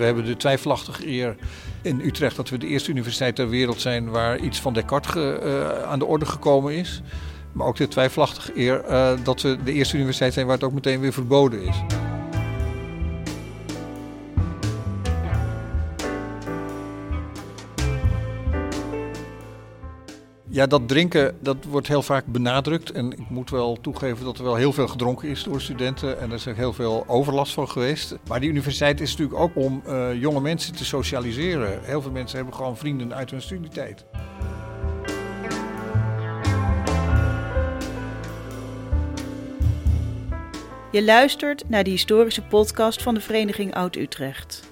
We hebben de twijfelachtige eer in Utrecht dat we de eerste universiteit ter wereld zijn waar iets van Descartes uh, aan de orde gekomen is. Maar ook de twijfelachtige eer uh, dat we de eerste universiteit zijn waar het ook meteen weer verboden is. Ja, dat drinken dat wordt heel vaak benadrukt. En ik moet wel toegeven dat er wel heel veel gedronken is door studenten. En er is ook heel veel overlast van geweest. Maar die universiteit is natuurlijk ook om uh, jonge mensen te socialiseren. Heel veel mensen hebben gewoon vrienden uit hun studietijd. Je luistert naar de historische podcast van de Vereniging Oud-Utrecht.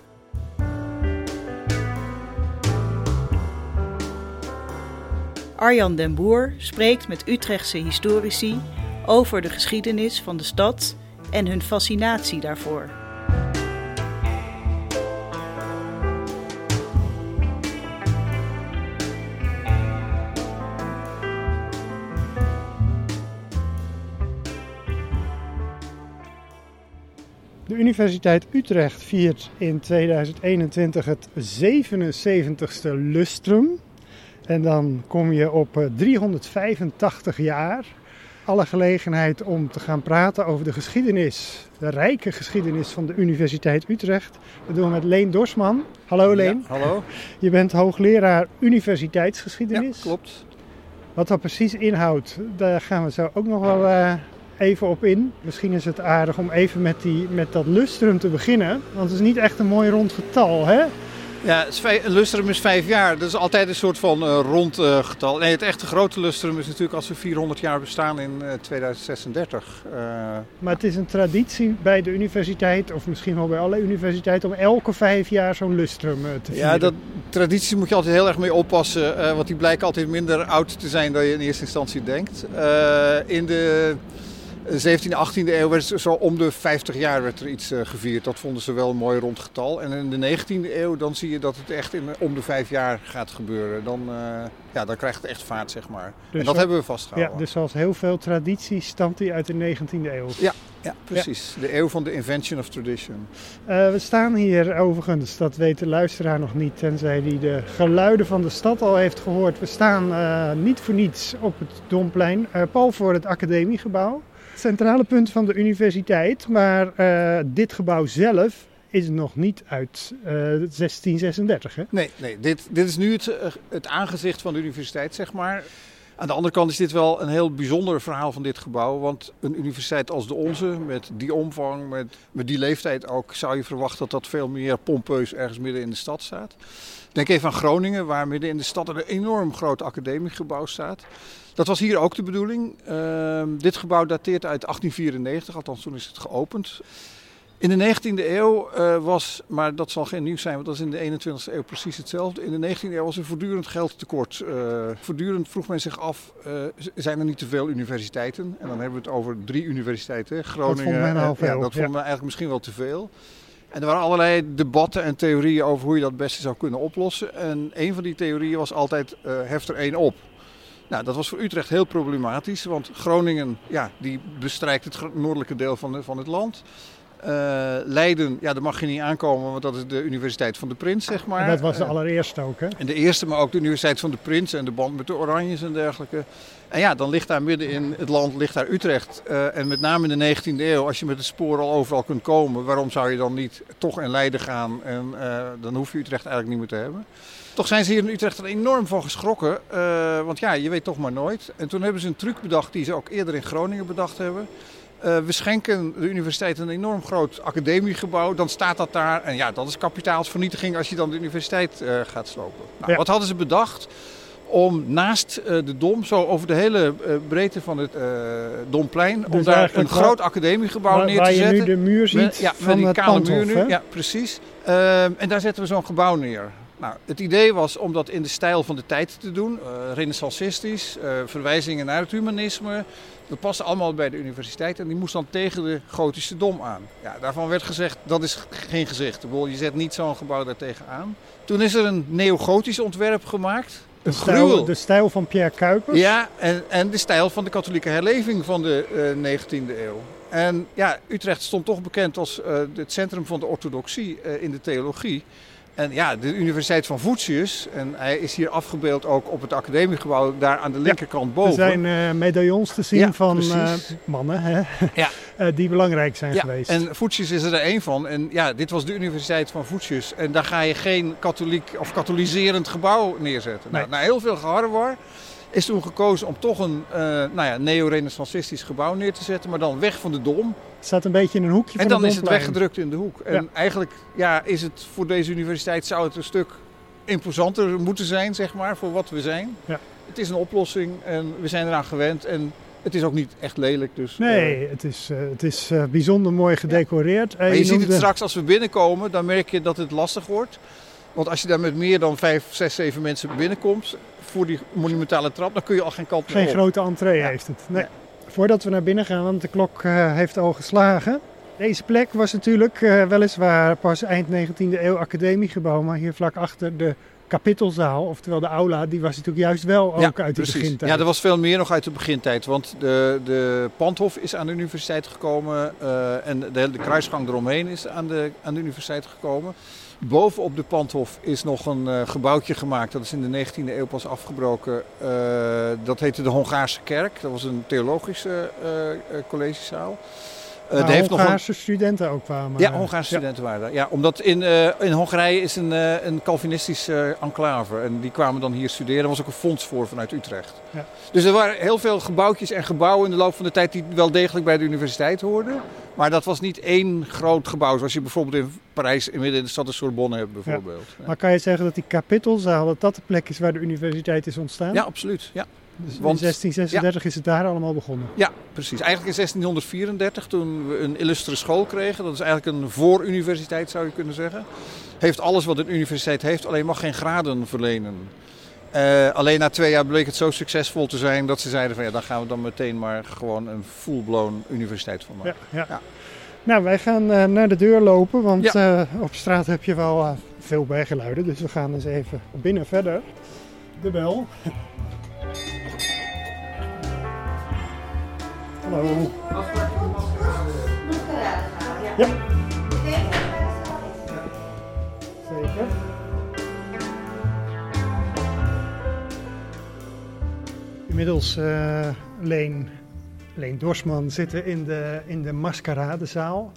Arjan den Boer spreekt met Utrechtse historici over de geschiedenis van de stad en hun fascinatie daarvoor. De Universiteit Utrecht viert in 2021 het 77ste lustrum. En dan kom je op 385 eh, jaar. Alle gelegenheid om te gaan praten over de geschiedenis, de rijke geschiedenis van de Universiteit Utrecht. Dat doen we met Leen Dorsman. Hallo Leen. Ja, hallo. Je bent hoogleraar universiteitsgeschiedenis. Ja, klopt. Wat dat precies inhoudt, daar gaan we zo ook nog wel uh, even op in. Misschien is het aardig om even met, die, met dat lustrum te beginnen. Want het is niet echt een mooi rond getal, hè? Ja, een lustrum is vijf jaar. Dat is altijd een soort van uh, rond uh, getal. Nee, het echte grote lustrum is natuurlijk als we 400 jaar bestaan in uh, 2036. Maar het is een traditie bij de universiteit, of misschien wel bij alle universiteiten, om elke vijf jaar zo'n lustrum te vieren. Ja, dat, tradities moet je altijd heel erg mee oppassen. want die blijken altijd minder oud te zijn dan je in eerste instantie denkt. in de 17e, 18e eeuw werd zo om de 50 jaar werd er iets uh, gevierd. Dat vonden ze wel een mooi rond getal. En in de 19e eeuw dan zie je dat het echt in, om de vijf jaar gaat gebeuren. Dan, uh, ja, dan krijgt het echt vaart, zeg maar. Dus en dat hebben we vastgehouden. Ja, dus zoals heel veel tradities stamt die uit de 19e eeuw. Ja, ja precies. Ja. De eeuw van de invention of tradition. Uh, we staan hier overigens, dat weet de luisteraar nog niet, tenzij die de geluiden van de stad al heeft gehoord. We staan niet voor niets op het Domplein, pal voor het academiegebouw centrale punt van de universiteit. Maar uh, dit gebouw zelf is nog niet uit uh, 1636. Hè? Nee, nee dit, dit is nu het, het aangezicht van de universiteit, zeg maar. Aan de andere kant is dit wel een heel bijzonder verhaal van dit gebouw. Want een universiteit als de onze, met die omvang, met, met die leeftijd ook, zou je verwachten dat dat veel meer pompeus ergens midden in de stad staat. Denk even aan Groningen, waar midden in de stad een enorm groot academiegebouw staat. Dat was hier ook de bedoeling. Uh, dit gebouw dateert uit 1894, althans toen is het geopend. In de 19e eeuw uh, was, maar dat zal geen nieuws zijn, want dat is in de 21e eeuw precies hetzelfde. In de 19e eeuw was er voortdurend geldtekort. Uh, voortdurend vroeg men zich af, uh, zijn er niet te veel universiteiten? En dan hebben we het over drie universiteiten. Groningen, dat vond men. Ja, dat vonden we eigenlijk misschien wel te veel. En er waren allerlei debatten en theorieën over hoe je dat het beste zou kunnen oplossen. En een van die theorieën was altijd, heft er één op. Nou, dat was voor Utrecht heel problematisch, want Groningen ja, die bestrijkt het noordelijke deel van, van het land. Uh, Leiden, ja, daar mag je niet aankomen, want dat is de Universiteit van de Prins, zeg maar. En dat was de allereerste ook, hè? En de eerste, maar ook de Universiteit van de Prins en de band met de Oranjes en dergelijke. En ja, dan ligt daar midden in het land, ligt daar Utrecht. Uh, en met name in de 19e eeuw, als je met het spoor al overal kunt komen, waarom zou je dan niet toch in Leiden gaan? En uh, dan hoef je Utrecht eigenlijk niet meer te hebben. Toch zijn ze hier in Utrecht er enorm van geschrokken. Want ja, je weet toch maar nooit. En toen hebben ze een truc bedacht die ze ook eerder in Groningen bedacht hebben. Uh, we schenken de universiteit een enorm groot academiegebouw. Dan staat dat daar. En ja, dat is kapitaalsvernietiging als je dan de universiteit uh, gaat slopen. Nou, ja. Wat hadden ze bedacht? Om naast uh, de Dom, zo over de hele breedte van het Domplein, dus om daar een groot academiegebouw waar, neer te waar zetten. Waar je nu de muur ziet met, ja, van met die het kale muur nu. hè? Ja, precies. en daar zetten we zo'n gebouw neer. Nou, het idee was om dat in de stijl van de tijd te doen, uh, renaissancistisch, uh, verwijzingen naar het humanisme. Dat paste allemaal bij de universiteit en die moest dan tegen de gotische dom aan. Ja, daarvan werd gezegd, dat is geen gezicht. Je zet niet zo'n gebouw daar tegenaan. Toen is er een neogotisch ontwerp gemaakt. De Een stijl, gruwel. de stijl van Pierre Kuipers. Ja, en, en de stijl van de katholieke herleving van de eh, 19e eeuw. En ja, Utrecht stond toch bekend als eh, het centrum van de orthodoxie eh, in de theologie. En ja, de Universiteit van Voetius, en hij is hier afgebeeld ook op het academiegebouw, daar aan de linkerkant Er boven. zijn eh, medaillons te zien Ja, van eh, mannen hè? Ja. Eh, die belangrijk zijn ja, geweest. en Voetius is er één van. En ja, dit was de Universiteit van Voetius. En daar ga je geen katholiek of katholiserend gebouw neerzetten. Nou, Nee. na heel veel geharrewar is toen gekozen om toch een eh nou ja, neo-renaissancistisch gebouw neer te zetten. Maar dan weg van de Dom. Het staat een beetje in een hoekje En van dan is het weggedrukt in de hoek. En Ja. eigenlijk ja, is het voor deze universiteit zou het een stuk imposanter moeten zijn, zeg maar, voor wat we zijn. Ja. Het is een oplossing en we zijn eraan gewend. En het is ook niet echt lelijk. Dus, Nee, eh, het is, eh, het is bijzonder mooi gedecoreerd. Maar je ziet het straks als we binnenkomen, dan merk je dat het lastig wordt. Want als je daar met meer dan vijf, zes, zeven mensen binnenkomt voor die monumentale trap, dan kun je al geen kant meer Geen op. grote entree Ja. heeft het. Nee. Ja. Voordat we naar binnen gaan, want de klok eh, heeft al geslagen. Deze plek was natuurlijk eh, weliswaar pas eind 19e eeuw academiegebouw, maar hier vlak achter de kapittelzaal, oftewel de aula, die was natuurlijk juist wel ook uit de begintijd. Ja, er was veel meer nog uit de begintijd. Want de, de Pandhof is aan de universiteit gekomen eh, en de hele kruisgang eromheen is aan de, aan de universiteit gekomen. Bovenop de Pandhof is nog een eh, gebouwtje gemaakt. Dat is in de 19e eeuw pas afgebroken. Eh, dat heette de Hongaarse Kerk. Dat was een theologische collegezaal. Er heeft nog Hongaarse studenten ook kwamen. ja, Hongaarse studenten waren daar. Ja, omdat in, eh, in Hongarije is een, eh, een Calvinistische enclave. En die kwamen dan hier studeren. Er was ook een fonds voor vanuit Utrecht. Ja. Dus er waren heel veel gebouwtjes en gebouwen in de loop van de tijd die wel degelijk bij de universiteit hoorden. Maar dat was niet één groot gebouw. Zoals je bijvoorbeeld in Parijs, in midden in de stad de Sorbonne hebt bijvoorbeeld. Ja, Maar kan je zeggen dat die kapittelzaal, dat dat de plek is waar de universiteit is ontstaan? ja absoluut. Ja. Dus in want- 1636 is het daar allemaal begonnen. ja, precies. Eigenlijk in 1634, toen we een illustere school kregen. Dat is eigenlijk een vooruniversiteit zou je kunnen zeggen. Heeft alles wat een universiteit heeft, alleen mag geen graden verlenen. Eh, alleen na twee jaar bleek het zo succesvol te zijn dat ze zeiden van ja, dan gaan we dan meteen maar gewoon een full-blown universiteit van maken. Ja, ja. Ja. Nou, wij gaan eh, naar de deur lopen, want eh, op straat heb je wel veel bijgeluiden. Dus we gaan eens even binnen verder. De bel. Hallo. Ja. Zeker. Inmiddels eh Leen, Leen Dorsman zitten in de, in de maskeradezaal.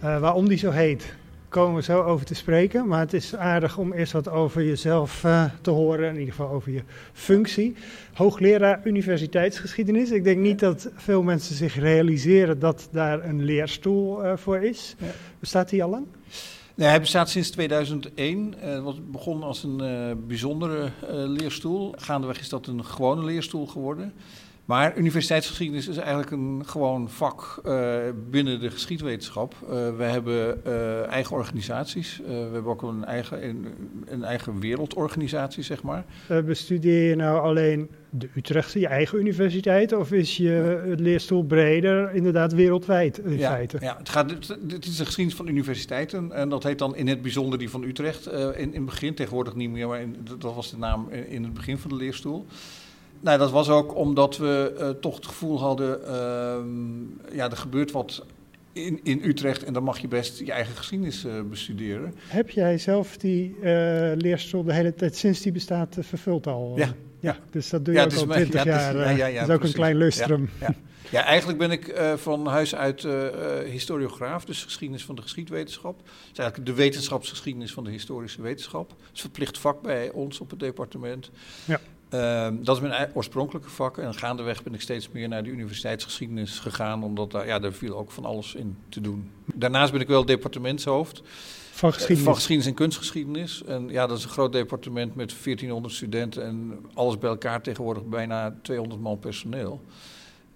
Eh, waarom die zo heet, komen we zo over te spreken. Maar het is aardig om eerst wat over jezelf eh, te horen. In ieder geval over je functie. Hoogleraar universiteitsgeschiedenis. Ik denk niet dat veel mensen zich realiseren dat daar een leerstoel eh, voor is. Ja. Bestaat die al lang? Nee, hij bestaat sinds 2001. Eh, Het was begon als een bijzondere leerstoel. Gaandeweg is dat een gewone leerstoel geworden. Maar universiteitsgeschiedenis is eigenlijk een gewoon vak eh, binnen de geschiedwetenschap. Eh, we hebben eh, eigen organisaties. We hebben ook een eigen, een, een eigen wereldorganisatie, zeg maar. Bestudeer je nou alleen de Utrechtse, je eigen universiteit? Of is je het leerstoel breder, inderdaad wereldwijd in ja, feite? Ja, het, gaat, het, het is de geschiedenis van universiteiten. En dat heet dan in het bijzonder die van Utrecht. in, in het begin, tegenwoordig niet meer, maar in, dat was de naam in, in het begin van de leerstoel. Nou, dat was ook omdat we eh, toch het gevoel hadden, ehm, ja, er gebeurt wat in, in Utrecht en dan mag je best je eigen geschiedenis eh, bestuderen. Heb jij zelf die eh, leerstoel de hele tijd sinds die bestaat vervuld al? Ja, ja. Dus dat doe je Ja, ook al twintig is- jaar. ja, ja, ja, dat is ook precies. een klein lustrum. Ja, Ja, eigenlijk ben ik van huis uit historiograaf, dus geschiedenis van de geschiedwetenschap. Het is eigenlijk de wetenschapsgeschiedenis van de historische wetenschap. Het is verplicht vak bij ons op het departement. Ja. Ehm, dat is mijn oorspronkelijke vak. En gaandeweg ben ik steeds meer naar de universiteitsgeschiedenis gegaan, omdat daar, ja, daar viel ook van alles in te doen. Daarnaast ben ik wel departementshoofd Van geschiedenis. van geschiedenis en kunstgeschiedenis. En ja, dat is een groot departement met 1400 studenten en alles bij elkaar tegenwoordig bijna 200 man personeel.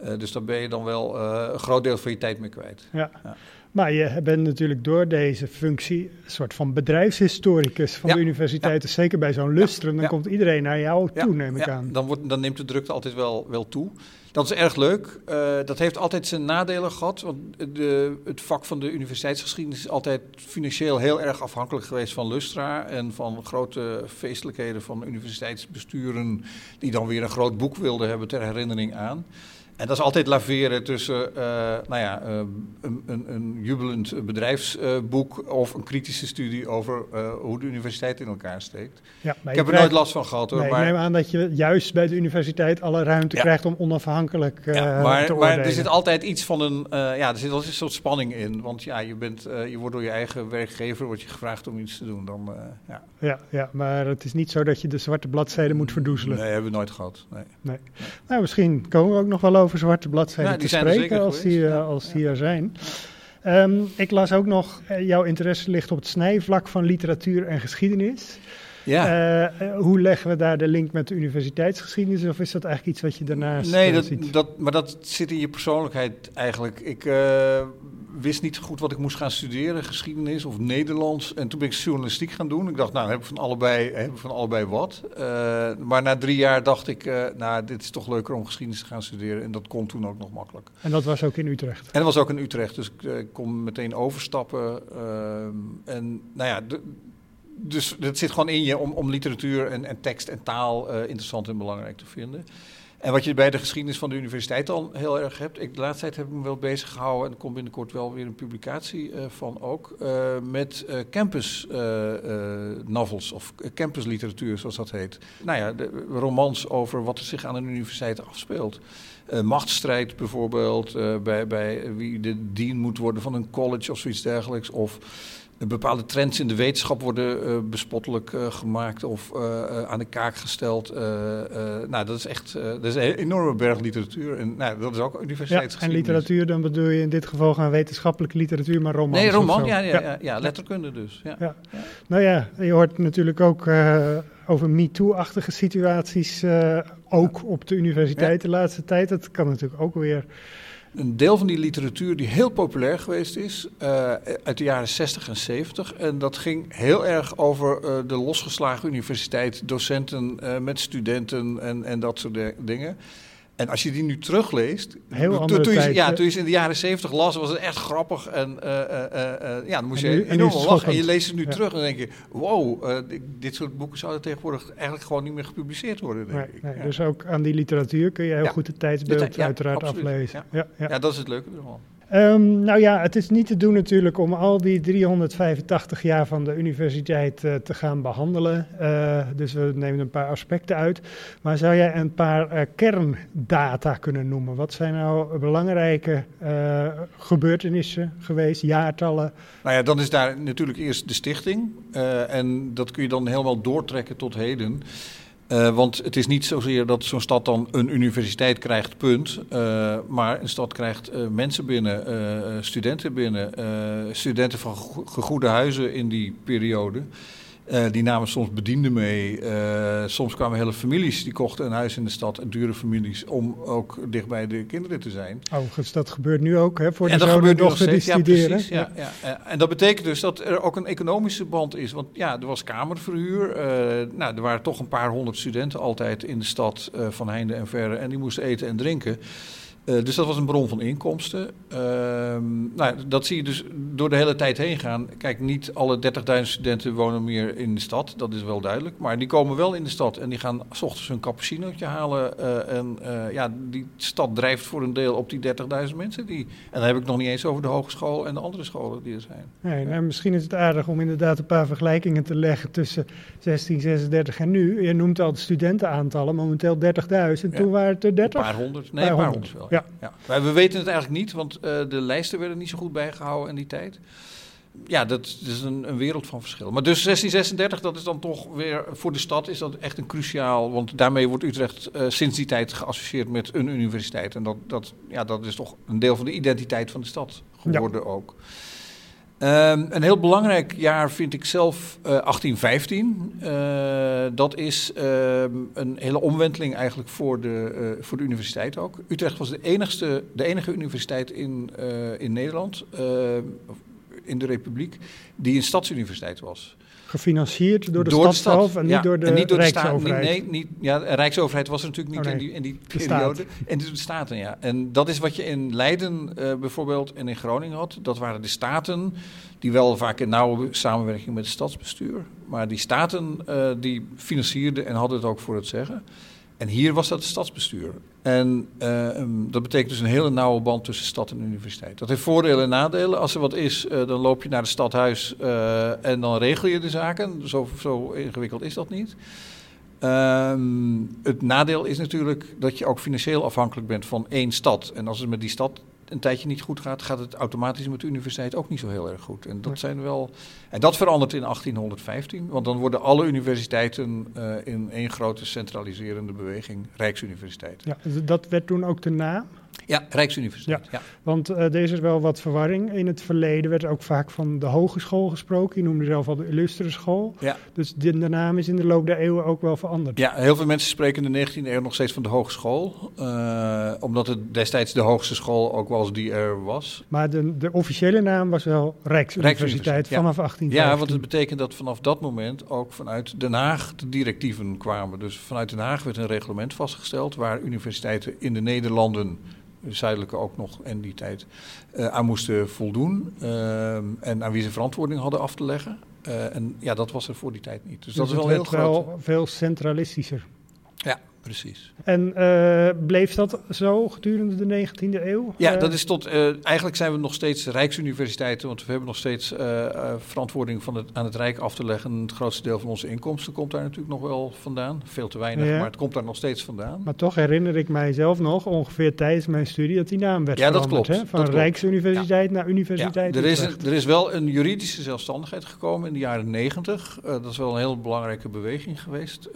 Eh, dus daar ben je dan wel eh, een groot deel van je tijd mee kwijt. Ja. Ja. Maar je bent natuurlijk door deze functie een soort van bedrijfshistoricus van Ja, de universiteit. Dus zeker bij zo'n lustrum, dan komt iedereen naar jou toe, neem ik ja, aan. Dan, wordt, dan neemt de drukte altijd wel, wel toe. Dat is erg leuk. Uh, dat heeft altijd zijn nadelen gehad. Want de, het vak van de universiteitsgeschiedenis is altijd financieel heel erg afhankelijk geweest van Lustra. En van grote feestelijkheden van universiteitsbesturen. die dan weer een groot boek wilden hebben ter herinnering aan. En dat is altijd laveren tussen uh, nou ja, uh, een, een, een, jubelend bedrijfsboek of een kritische studie over uh, hoe de universiteit in elkaar steekt. Ja, ik heb er nooit last van gehad hoor. Nee, maar... Ik neem aan dat je juist bij de universiteit alle ruimte krijgt om onafhankelijk ja, maar, te maar er zit altijd iets van een, ja, er zit altijd een soort spanning in. Want ja, je, bent, je wordt door je eigen werkgever wordt je gevraagd om iets te doen. Dan, ja. Ja, ja, maar het is niet zo dat je de zwarte bladzijden moet verdoezelen. Nee, hebben we nooit gehad. Nee. nee. Nou, misschien komen we ook nog wel over zwarte bladzijden te spreken als die, uh, als die er zijn. Um, ik las ook nog, uh, jouw interesse ligt op het snijvlak van literatuur en geschiedenis. Ja. Uh, hoe leggen we daar de link met de universiteitsgeschiedenis? Of is dat eigenlijk iets wat je daarnaast nee, dat, ziet? Dat, maar dat zit in je persoonlijkheid eigenlijk. Ik wist niet goed wat ik moest gaan studeren, geschiedenis of Nederlands. En toen ben ik journalistiek gaan doen. Ik dacht, nou, heb ik van allebei, heb van allebei wat. Uh, maar na drie jaar dacht ik, nou, dit is toch leuker om geschiedenis te gaan studeren. En dat kon toen ook nog makkelijk. En dat was ook in Utrecht? En dat was ook in Utrecht, dus ik kon meteen overstappen. en nou ja... De, dus het zit gewoon in je om, om literatuur en, en tekst en taal interessant en belangrijk te vinden. En wat je bij de geschiedenis van de universiteit al heel erg hebt. Ik, de laatste tijd heb ik me wel bezig gehouden. En er komt binnenkort wel weer een publicatie uh, van ook. Uh, met uh, campus novels of campusliteratuur, zoals dat heet. Nou ja, de romans over wat er zich aan een universiteit afspeelt. machtsstrijd bijvoorbeeld, bij, bij wie de dean moet worden van een college of zoiets dergelijks. Of bepaalde trends in de wetenschap worden uh, bespottelijk uh, gemaakt of uh, aan de kaak gesteld. nou, dat is echt dat is een enorme berg literatuur. En nou, dat is ook universiteitsgeschiedenis. Ja, en literatuur, dan bedoel je in dit geval gaan wetenschappelijke literatuur, maar roman. Nee, roman, ja, ja, ja, ja, letterkunde dus. Ja. Ja. Nou ja, je hoort natuurlijk ook over MeToo-achtige situaties, ook op de universiteit de laatste tijd. Dat kan natuurlijk ook weer een deel van die literatuur die heel populair geweest is uh, uit de jaren 60 en 70. En dat ging heel erg over uh, de losgeslagen universiteit, docenten uh, met studenten en, en dat soort dingen. En als je die nu terugleest. Heel andere toen, je, ja, toen je ze in de jaren zeventig las, was het echt grappig. En uh, uh, ja, dan moest je enorm lachen. En je leest het nu terug en dan denk je: wow, dit soort boeken zouden tegenwoordig eigenlijk gewoon niet meer gepubliceerd worden. Denk nee, ik. Nee, Dus ook aan die literatuur kun je heel goed het tijdsbeeld uiteraard aflezen. Ja. Ja, dat is het leuke ervan. Um, nou ja, het is niet te doen natuurlijk om al die 385 jaar van de universiteit uh, te gaan behandelen. Uh, dus we nemen een paar aspecten uit. Maar zou jij een paar uh, kerndata kunnen noemen? Wat zijn nou belangrijke gebeurtenissen geweest, jaartallen? Nou ja, dan is daar natuurlijk eerst de stichting. en dat kun je dan helemaal doortrekken tot heden. Uh, want het is niet zozeer dat zo'n stad dan een universiteit krijgt, punt. Uh, maar een stad krijgt uh, mensen binnen, studenten binnen, studenten van gegoede huizen in die periode. Uh, die namen soms bedienden mee. Uh, soms kwamen hele families die kochten een huis in de stad, dure families, om ook dichtbij de kinderen te zijn. Overigens, dat gebeurt nu ook hè, voor de en dochter die studeren. Ja, precies, ja, ja. ja, En dat betekent dus dat er ook een economische band is. Want ja, er was kamerverhuur. Uh, nou, er waren toch een paar honderd studenten altijd in de stad van heinde en verre. En die moesten eten en drinken. Uh, dus dat was een bron van inkomsten. Uh, nou, dat zie je dus door de hele tijd heen gaan. Kijk, niet alle 30.000 studenten wonen meer in de stad, dat is wel duidelijk. Maar die komen wel in de stad en die gaan s ochtends hun cappuccinootje halen. Uh, en ja, die stad drijft voor een deel op die 30.000 mensen. Die, en dan heb ik nog niet eens over de hogeschool en de andere scholen die er zijn. Nee, nou, misschien is het aardig om inderdaad een paar vergelijkingen te leggen tussen 1636 en nu. Je noemt al de studentenaantallen, momenteel 30.000. Ja. Toen waren het er 30? Een paar honderd, nee, een paar honderd wel. Ja. ja. Maar we weten het eigenlijk niet, want uh, de lijsten werden niet zo goed bijgehouden in die tijd. Ja, dat, is een, een, wereld van verschil. Maar dus 1636, dat is dan toch weer voor de stad is dat echt een cruciaal. Want daarmee wordt Utrecht uh, sinds die tijd geassocieerd met een universiteit. En dat, dat, ja, dat is toch een deel van de identiteit van de stad geworden ja. ook. Um, een heel belangrijk jaar vind ik zelf uh, 1815. Uh, dat is uh, een hele omwenteling eigenlijk voor de, uh, voor de universiteit ook. Utrecht was de, enigste, de enige universiteit in, in Nederland, in de Republiek, die een stadsuniversiteit was. Gefinancierd door de, Door de stad en ja. niet door de, En niet door de staat- Rijksoverheid. nee, niet, ja, de Rijksoverheid was er natuurlijk niet Oh, in die, in die De periode. En de staten, ja. En dat is wat je in Leiden eh, bijvoorbeeld en in Groningen had. Dat waren de staten, die wel vaak in nauwe samenwerking met het stadsbestuur. Maar die staten eh, die financierden en hadden het ook voor het zeggen. En hier was dat het stadsbestuur. En eh, ehm, dat betekent dus een hele nauwe band tussen stad en universiteit. Dat heeft voordelen en nadelen. Als er wat is, eh, dan loop je naar het stadhuis eh, en dan regel je de zaken. Zo, zo ingewikkeld is dat niet. Ehm, het nadeel is natuurlijk dat je ook financieel afhankelijk bent van één stad. En als het met die stad een tijdje niet goed gaat, gaat het automatisch met de universiteit ook niet zo heel erg goed. En dat, zijn wel, en dat verandert in 1815, want dan worden alle universiteiten eh, in één grote centraliserende beweging Rijksuniversiteit. Ja, dat werd toen ook de naam. Ja, Rijksuniversiteit. Ja. Want eh, er is wel wat verwarring. In het verleden werd ook vaak van de hogeschool gesproken. Je noemde zelf al de illustere school. Ja. Dus de, de naam is in de loop der eeuwen ook wel veranderd. Ja, heel veel mensen spreken in de 19e eeuw nog steeds van de hogeschool. eh, omdat het destijds de hoogste school ook was die er was. Maar de, de officiële naam was wel Rijksuniversiteit vanaf 1815. Ja, want het betekent dat vanaf dat moment ook vanuit Den Haag de directieven kwamen. Dus vanuit Den Haag werd een reglement vastgesteld waar universiteiten in de Nederlanden, de zuidelijke ook nog en die tijd, eh, aan moesten voldoen. ehm, en aan wie ze verantwoording hadden af te leggen. Eh, en ja, dat was er voor die tijd niet. Dus, Dus dat is wel heel veel centralistischer. Ja, precies. En eh, bleef dat zo gedurende de 19e eeuw? Ja, Eh, dat is tot. eh, eigenlijk zijn we nog steeds Rijksuniversiteiten, want we hebben nog steeds verantwoording van het, aan het Rijk af te leggen. Het grootste deel van onze inkomsten komt daar natuurlijk nog wel vandaan. Veel te weinig, Ja. maar het komt daar nog steeds vandaan. Maar toch herinner ik mij zelf nog, ongeveer tijdens mijn studie, dat die naam werd Ja, dat klopt, Hè? Van dat. Rijksuniversiteit naar Ja, Universiteit er, is een, er is wel een juridische zelfstandigheid gekomen in de jaren negentig. Eh, dat is wel een heel belangrijke beweging geweest.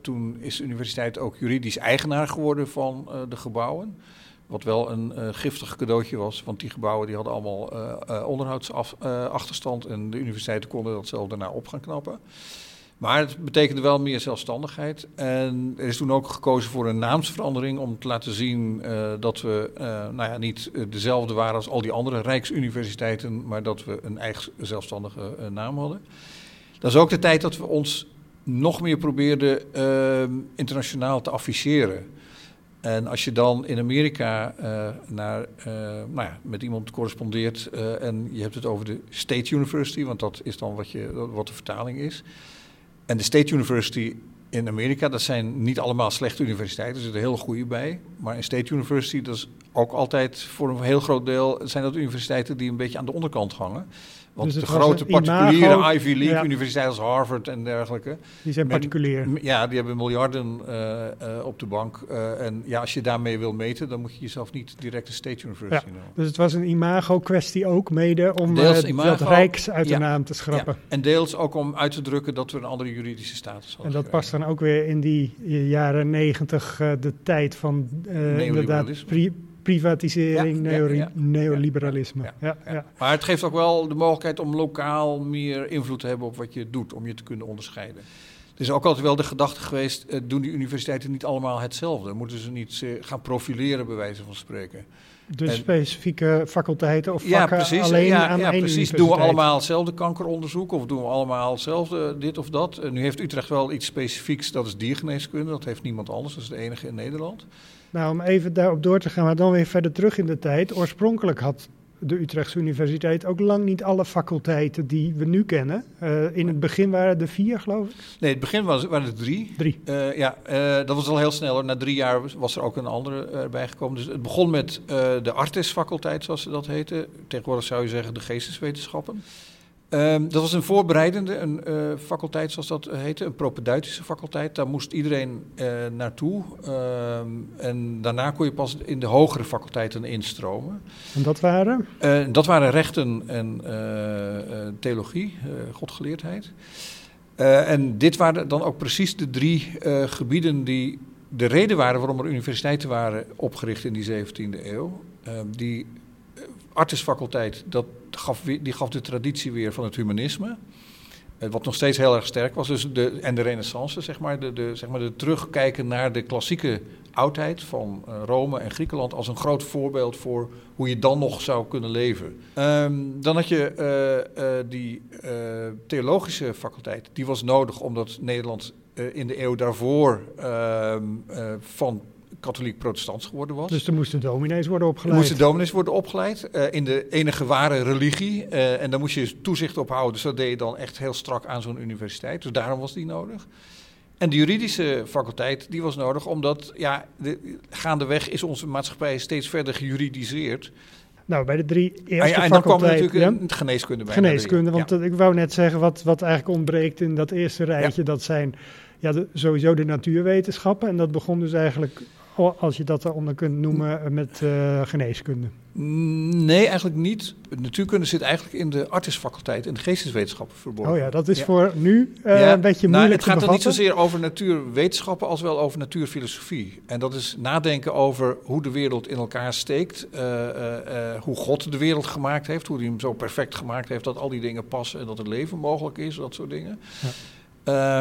Toen is de universiteit ook juridisch eigenaar geworden van eh, de gebouwen. Wat wel een eh, giftig cadeautje was, want die gebouwen die hadden allemaal eh eh, onderhoudsachterstand en de universiteiten konden dat zelf daarna op gaan knappen. Maar het betekende wel meer zelfstandigheid. En er is toen ook gekozen voor een naamsverandering om te laten zien dat we nou ja, niet dezelfde waren als al die andere rijksuniversiteiten, maar dat we een eigen zelfstandige naam hadden. Dat is ook de tijd dat we ons nog meer probeerden eh, internationaal te afficheren. En als je dan in Amerika eh, naar, eh, nou ja, met iemand correspondeert eh, en je hebt het over de State University, want dat is dan wat, je, wat de vertaling is. En de State University in Amerika, dat zijn niet allemaal slechte universiteiten, er zitten heel goede bij. Maar een State University, dat is ook altijd voor een heel groot deel, zijn dat universiteiten die een beetje aan de onderkant hangen. Want Dus de grote imago- particuliere Ivy League ja. universiteiten als Harvard en dergelijke, Die zijn Men- particulier. Ja, die hebben miljarden eh, eh, op de bank. eh, en ja, als je daarmee wil meten, dan moet je jezelf niet direct een state university noemen. Dus het was een imago-kwestie ook mede om Deels imago, dat Rijks uit ja. de naam te schrappen. Ja, en deels ook om uit te drukken dat we een andere juridische status hadden. En dat gekregen. past dan ook weer in die jaren negentig, de tijd van inderdaad pri- privatisering, Ja, ja, ja. neoliberalisme. Ja, Ja, ja, ja. Maar het geeft ook wel de mogelijkheid om lokaal meer invloed te hebben op wat je doet, om je te kunnen onderscheiden. Er is ook altijd wel de gedachte geweest, eh, doen die universiteiten niet allemaal hetzelfde? Moeten ze niet eh, gaan profileren, bij wijze van spreken? Dus En- specifieke faculteiten of Ja, vakken precies. alleen ja, aan ja, één precies. Doen we allemaal hetzelfde kankeronderzoek of doen we allemaal hetzelfde dit of dat? Eh, nu heeft Utrecht wel iets specifieks, dat is diergeneeskunde. Dat heeft niemand anders, dat is de enige in Nederland. Nou, om even daarop door te gaan, maar dan weer verder terug in de tijd. Oorspronkelijk had de Utrechtse Universiteit ook lang niet alle faculteiten die we nu kennen. Eh, in het begin waren er vier, geloof ik. Nee, in het begin was, waren er drie. Drie. Eh, ja, eh, dat was al heel snel. hoor. Na drie jaar was- er ook een andere erbij gekomen. Dus het begon met de Artis-faculteit, zoals ze dat heette. Tegenwoordig zou je zeggen de geesteswetenschappen. Ehm, dat was een voorbereidende een, eh, faculteit, zoals dat heette, een propedeutische faculteit. Daar moest iedereen eh, naartoe. Ehm, en daarna kon je pas in de hogere faculteiten instromen. En dat waren? Eh, dat waren rechten en theologie, godgeleerdheid. En dit waren dan ook precies de drie gebieden die de reden waren waarom er universiteiten waren opgericht in die 17e eeuw. Eh, die artisfaculteit, dat gaf, die gaf de traditie weer van het humanisme. Eh, wat nog steeds heel erg sterk was. Dus de, en de renaissance, zeg maar, de, zeg maar, de terugkijken naar de klassieke oudheid van uh, Rome en Griekenland als een groot voorbeeld voor hoe je dan nog zou kunnen leven. Um, dan had je uh, die theologische faculteit, die was nodig omdat Nederland in de eeuw daarvoor ehm, van katholiek-protestants geworden was. Dus er moesten dominees worden opgeleid? Er moesten dominees worden opgeleid uh, in de enige ware religie. Uh, en daar moest je toezicht op houden. Dus dat deed je dan echt heel strak aan zo'n universiteit. Dus daarom was die nodig. En de juridische faculteit, die was nodig omdat, ja, de, gaandeweg is onze maatschappij steeds verder gejuridiseerd. Nou, bij de drie eerste ah, ja, en dan kwam natuurlijk ja? geneeskunde bij. Geneeskunde, want ja. ik wou net zeggen, wat, wat eigenlijk ontbreekt in dat eerste rijtje, dat zijn ja, de, sowieso de natuurwetenschappen. En dat begon dus eigenlijk als je dat eronder kunt noemen eh, met uh, geneeskunde? Nee, eigenlijk niet. Natuurkunde zit eigenlijk in de artisfaculteit en de geesteswetenschappen verborgen. Oh ja, dat is voor nu uh, ja. een beetje nou, moeilijk Het gaat er niet zozeer over natuurwetenschappen als wel over natuurfilosofie. En dat is nadenken over hoe de wereld in elkaar steekt, uh, hoe God de wereld gemaakt heeft, hoe hij hem zo perfect gemaakt heeft dat al die dingen passen en dat het leven mogelijk is, dat soort dingen. Ja.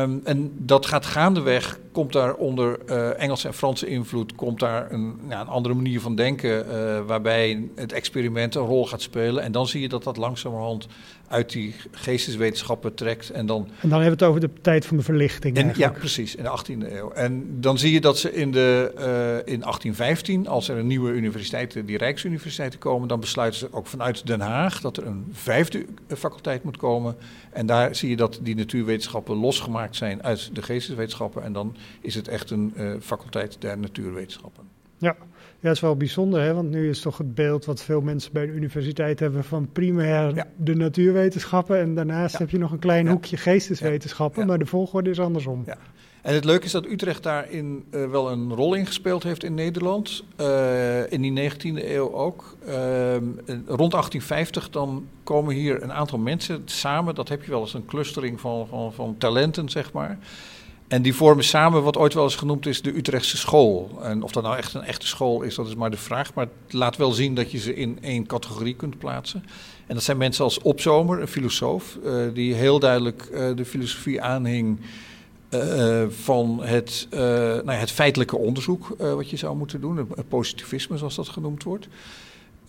Um, en dat gaat gaandeweg, komt daar onder uh, Engelse en Franse invloed, komt daar een, ja, een andere manier van denken, uh, waarbij het experiment een rol gaat spelen. En dan zie je dat dat langzamerhand uit die geesteswetenschappen trekt. En dan, en dan hebben we het over de tijd van de verlichting. En, ja, precies, in de 18e eeuw. En dan zie je dat ze in, de, uh, in 1815, als er een nieuwe universiteiten, die Rijksuniversiteiten komen, dan besluiten ze ook vanuit Den Haag dat er een vijfde faculteit moet komen. En daar zie je dat die natuurwetenschappen losgemaakt zijn uit de geesteswetenschappen. En dan is het echt een uh, faculteit der natuurwetenschappen. Ja. Ja, dat is wel bijzonder, hè? want nu is toch het beeld wat veel mensen bij de universiteit hebben van primair ja. de natuurwetenschappen en daarnaast ja. heb je nog een klein ja. hoekje geesteswetenschappen, maar de volgorde is andersom. Ja. En het leuke is dat Utrecht daarin uh, wel een rol in gespeeld heeft in Nederland, uh, in die 19e eeuw ook. Uh, rond 1850 dan komen hier een aantal mensen samen, dat heb je wel eens een clustering van, van, van talenten, zeg maar. En die vormen samen wat ooit wel eens genoemd is de Utrechtse school. En of dat nou echt een echte school is, dat is maar de vraag. Maar het laat wel zien dat je ze in één categorie kunt plaatsen. En dat zijn mensen als Opzomer, een filosoof, uh, die heel duidelijk uh, de filosofie aanhing uh, van het, nou ja, het feitelijke onderzoek wat je zou moeten doen. Het positivisme, zoals dat genoemd wordt.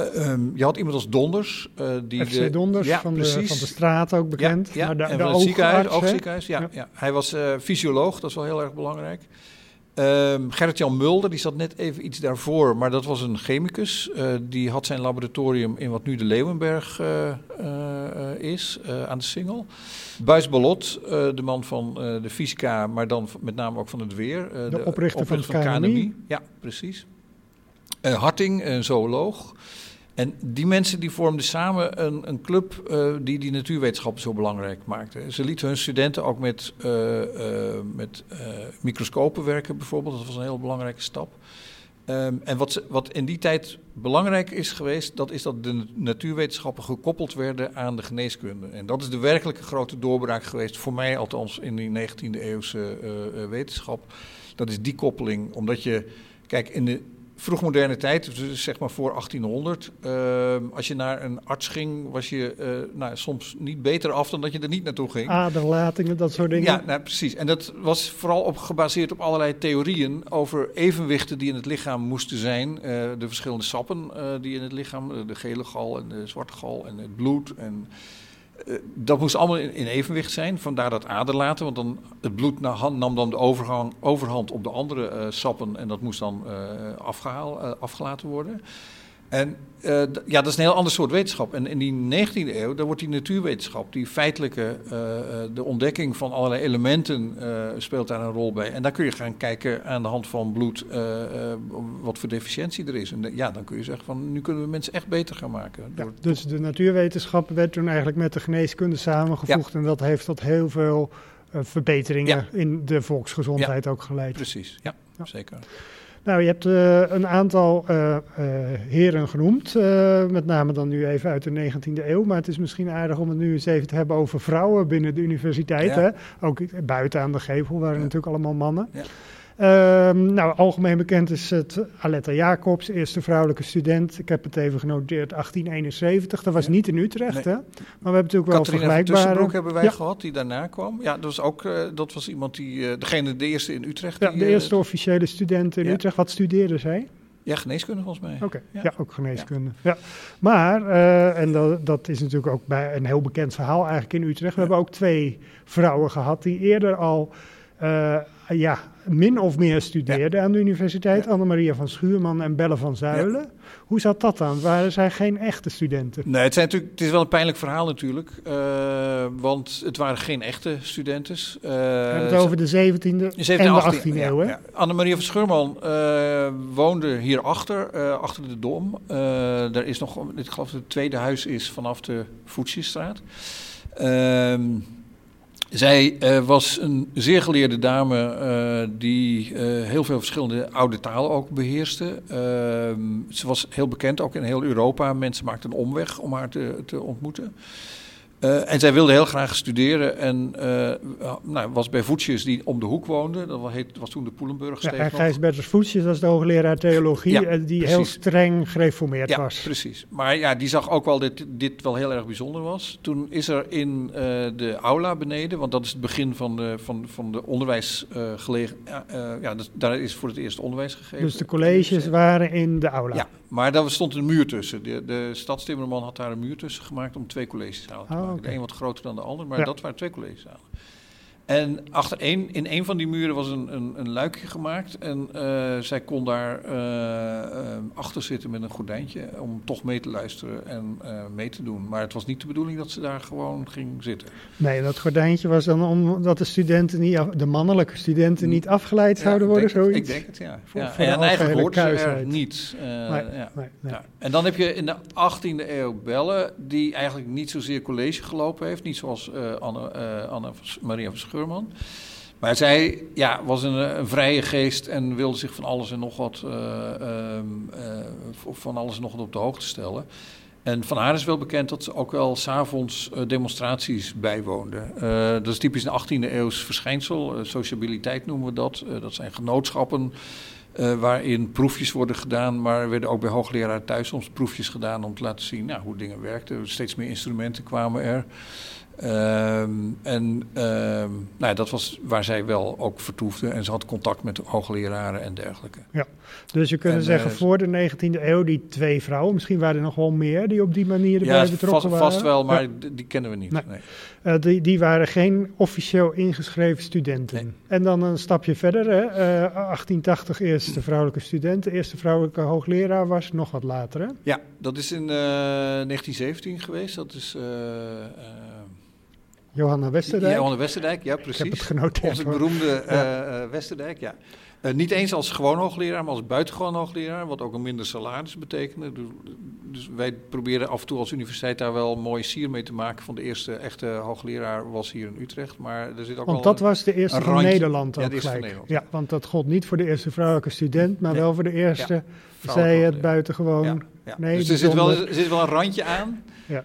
Uh, um, je had iemand als Donders. Uh, die FC de, Donders ja, van, de, van, de, straat ook bekend. Ja, ja. de, en de van het ziekenhuis, oogziekenhuis. Ja, ja. Hij was uh, fysioloog, dat is wel heel erg belangrijk. Um, Gerrit-Jan Mulder, die zat net even iets daarvoor, maar dat was een chemicus. die had zijn laboratorium in wat nu de Leeuwenberg is, aan de Singel. Buis Ballot, de man van de fysica, maar dan met name ook van het weer. de, de oprichter, oprichter van, van KNMI. Ja, precies. Harting, een zooloog. En die mensen die vormden samen een, een club uh, die die natuurwetenschappen zo belangrijk maakte. Ze lieten hun studenten ook met, uh, uh, met microscopen werken bijvoorbeeld. Dat was een heel belangrijke stap. Um, en wat, wat in die tijd belangrijk is geweest, dat is dat de natuurwetenschappen gekoppeld werden aan de geneeskunde. En dat is de werkelijke grote doorbraak geweest, voor mij althans in die 19e eeuwse wetenschap. Dat is die koppeling, omdat je, kijk, in de vroegmoderne tijd, dus zeg maar voor 1800, uh, als je naar een arts ging, was je uh, nou, soms niet beter af dan dat je er niet naartoe ging. Aderlatingen, dat soort dingen. Ja, nou, precies. En dat was vooral op, gebaseerd op allerlei theorieën over evenwichten die in het lichaam moesten zijn. Uh, de verschillende sappen die in het lichaam, de gele gal en de zwarte gal en het bloed en dat moest allemaal in, evenwicht zijn, vandaar dat aderlaten. Want dan, het bloed nam dan de overgang, overhand op de andere uh, sappen en dat moest dan uh, afgehaal, afgelaten worden. En ja, dat is een heel ander soort wetenschap. En in die 19e eeuw, daar wordt die natuurwetenschap, die feitelijke, de ontdekking van allerlei elementen speelt daar een rol bij. En daar kun je gaan kijken aan de hand van bloed wat voor deficiëntie er is. En ja, dan kun je zeggen van nu kunnen we mensen echt beter gaan maken. Ja, dus de natuurwetenschap werd toen eigenlijk met de geneeskunde samengevoegd ja. en dat heeft tot heel veel verbeteringen in de volksgezondheid ook geleid. Precies, ja, zeker. Nou, je hebt uh, een aantal uh, heren genoemd, met name dan nu even uit de 19e eeuw. Maar het is misschien aardig om het nu eens even te hebben over vrouwen binnen de universiteit. Hè? Ook buiten aan de gevel waren natuurlijk allemaal mannen. Ehm, nou, algemeen bekend is het Aletta Jacobs, eerste vrouwelijke student. Ik heb het even genoteerd, 1871. Dat was Ja. niet in Utrecht, Nee. hè? Maar we hebben natuurlijk wel Catharina vergelijkbare... Tussenbroek hebben wij Ja. gehad, die daarna kwam. Ja, dat was ook eh, dat was iemand die, eh, degene, de eerste in Utrecht. Ja, die, de eh, eerste officiële student in ja. Utrecht. Wat studeerde zij? ja, geneeskunde volgens mij. Oké, ja. Ja. ook geneeskunde. Ja. Maar, en dat, dat is natuurlijk ook bij een heel bekend verhaal eigenlijk in Utrecht. We Ja. hebben ook twee vrouwen gehad die eerder al ja, min of meer studeerden aan de universiteit. Ja. Annemaria van Schuurman en Belle van Zuilen. Hoe zat dat dan? Waren zij geen echte studenten? Nee, het, zijn natuurlijk, het is wel een pijnlijk verhaal natuurlijk. eh, want het waren geen echte studentes. Eh, We hebben het over de 17e Ze heeft en de 18e 18e ja, eeuw, hè? Annemaria van Scheurman eh, woonde hierachter, achter de Dom. Er is nog, ik geloof dat het tweede huis is vanaf de Voetsjestraat. Ehm zij eh, was een zeer geleerde dame eh, die eh, heel veel verschillende oude talen ook beheerste. Ehm, ze was heel bekend, ook in heel Europa. Mensen maakten een omweg om haar te, te ontmoeten. Eh, en zij wilde heel graag studeren en eh, nou, was bij Voetjes die om de hoek woonde. Dat was, toen de Ja, Poelenburgsteeg en nog. Gijs Berters Voetsjes was de hoogleraar theologie, Ja, eh, die heel streng gereformeerd Ja, was. precies. Maar ja, die zag ook wel dat dit wel heel erg bijzonder was. Toen is er in eh, de aula beneden, want dat is het begin van de, van, van de onderwijsgelegen. ja, eh, ja, dus daar is voor het eerst onderwijs gegeven. Dus de colleges waren in de aula. Ja, maar daar stond een muur tussen. De, de stadstimmerman had daar een muur tussen gemaakt om twee collegezalen te Oh, maken. De een wat groter dan de ander, maar Ja. dat waren twee collegezalen. En achter één, in een van die muren was een, een, een luikje gemaakt. En eh, zij kon daar eh, achter zitten met een gordijntje om toch mee te luisteren en mee te doen. Maar het was niet de bedoeling dat ze daar gewoon ging zitten. Nee, dat gordijntje was dan omdat de studenten niet, af- de mannelijke studenten niet afgeleid zouden worden, zoiets. Ik denk het, ja. Voor- ja. voor en eigenlijk er Nee, ja. Nee, nee. Ja. En dan heb je in de 18e eeuw Belle, die eigenlijk niet zozeer college gelopen heeft, niet zoals Anne, Anne Maria van Maar zij ja, was een, eh, een vrije geest en wilde zich van alles en nog wat, eh, ehm, eh, van alles en nog wat op de hoogte stellen. En van haar is wel bekend dat ze ook wel s'avonds demonstraties bijwoonde. Dat is typisch een 18e eeuws verschijnsel. Sociabiliteit noemen we dat. Dat zijn genootschappen waarin proefjes worden gedaan. Maar er werden ook bij hoogleraar thuis soms proefjes gedaan om te laten zien nou, hoe dingen werkten. Steeds meer instrumenten kwamen er. Um, en um, nou ja, dat was waar zij wel ook vertoefde. En ze had contact met hoogleraren en dergelijke. Ja, dus je kunt En, zeggen eh, voor de 19e eeuw die twee vrouwen, misschien waren er nog wel meer die op die manier erbij Ja, betrokken vast, waren. vast wel, maar Ja. die kennen we niet. Nee. Nee. Eh, die, die waren geen officieel ingeschreven studenten. Nee. En dan een stapje verder, hè. Eh, 1880 eerste vrouwelijke student, de eerste vrouwelijke hoogleraar was nog wat later. Hè? Ja, dat is in eh, 1917 geweest. Dat is eh Johanna Westerdijk. Johanne Westerdijk, ja Ik heb het precies. genoteerd. Onze hoor. beroemde eh, eh, Westerdijk, ja. Eh, niet eens als gewoon hoogleraar, maar als buitengewoon hoogleraar, wat ook een minder salaris betekende. Dus, dus wij proberen af en toe als universiteit daar wel een mooie sier mee te maken. Van de eerste echte hoogleraar was hier in Utrecht, maar er zit ook Want dat was de eerste van. Nederland Ja, ook gelijk. Nederland. Ja, want dat gold niet voor de eerste vrouwelijke student, maar Nee. wel voor de eerste, zij het buitengewoon. Ja, ja. Nee, dus er zit, wel, er zit wel een randje aan, Ja.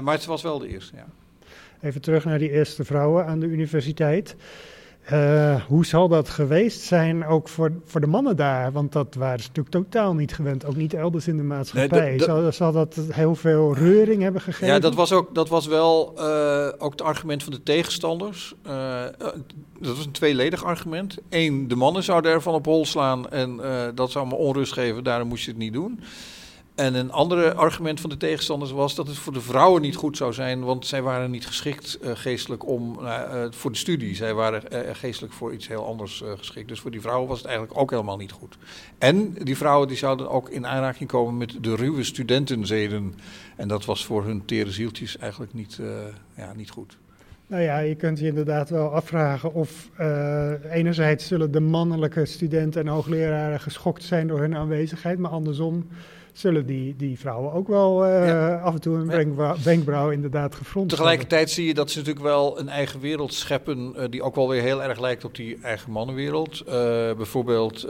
maar het was wel de eerste. Ja. Even terug naar die eerste vrouwen aan de universiteit. Eh, hoe zal dat geweest zijn ook voor, voor de mannen daar? Want dat waren ze natuurlijk totaal niet gewend, ook niet elders in de maatschappij. Nee, zal, zal dat heel veel reuring hebben gegeven? Ja, dat was, ook, dat was wel eh, ook het argument van de tegenstanders. Eh, dat was een tweeledig argument. Eén, de mannen zouden ervan op hol slaan en dat zou me onrust geven, daarom moest je het niet doen. En een andere argument van de tegenstanders was dat het voor de vrouwen niet goed zou zijn, want zij waren niet geschikt eh, geestelijk om, eh, eh, voor de studie. Zij waren geestelijk voor iets heel anders geschikt. Dus voor die vrouwen was het eigenlijk ook helemaal niet goed. En die vrouwen die zouden ook in aanraking komen met de ruwe studentenzeden. En dat was voor hun tere zieltjes eigenlijk niet, ja, niet goed. Nou ja, je kunt je inderdaad wel afvragen of enerzijds zullen de mannelijke studenten en hoogleraren geschokt zijn door hun aanwezigheid, maar andersom zullen die, die vrouwen ook wel uh, af en toe een wenkbrauw, wenkbrauw inderdaad gefronst Tegelijkertijd zie je dat ze natuurlijk wel een eigen wereld scheppen uh, die ook wel weer heel erg lijkt op die eigen mannenwereld. Uh, bijvoorbeeld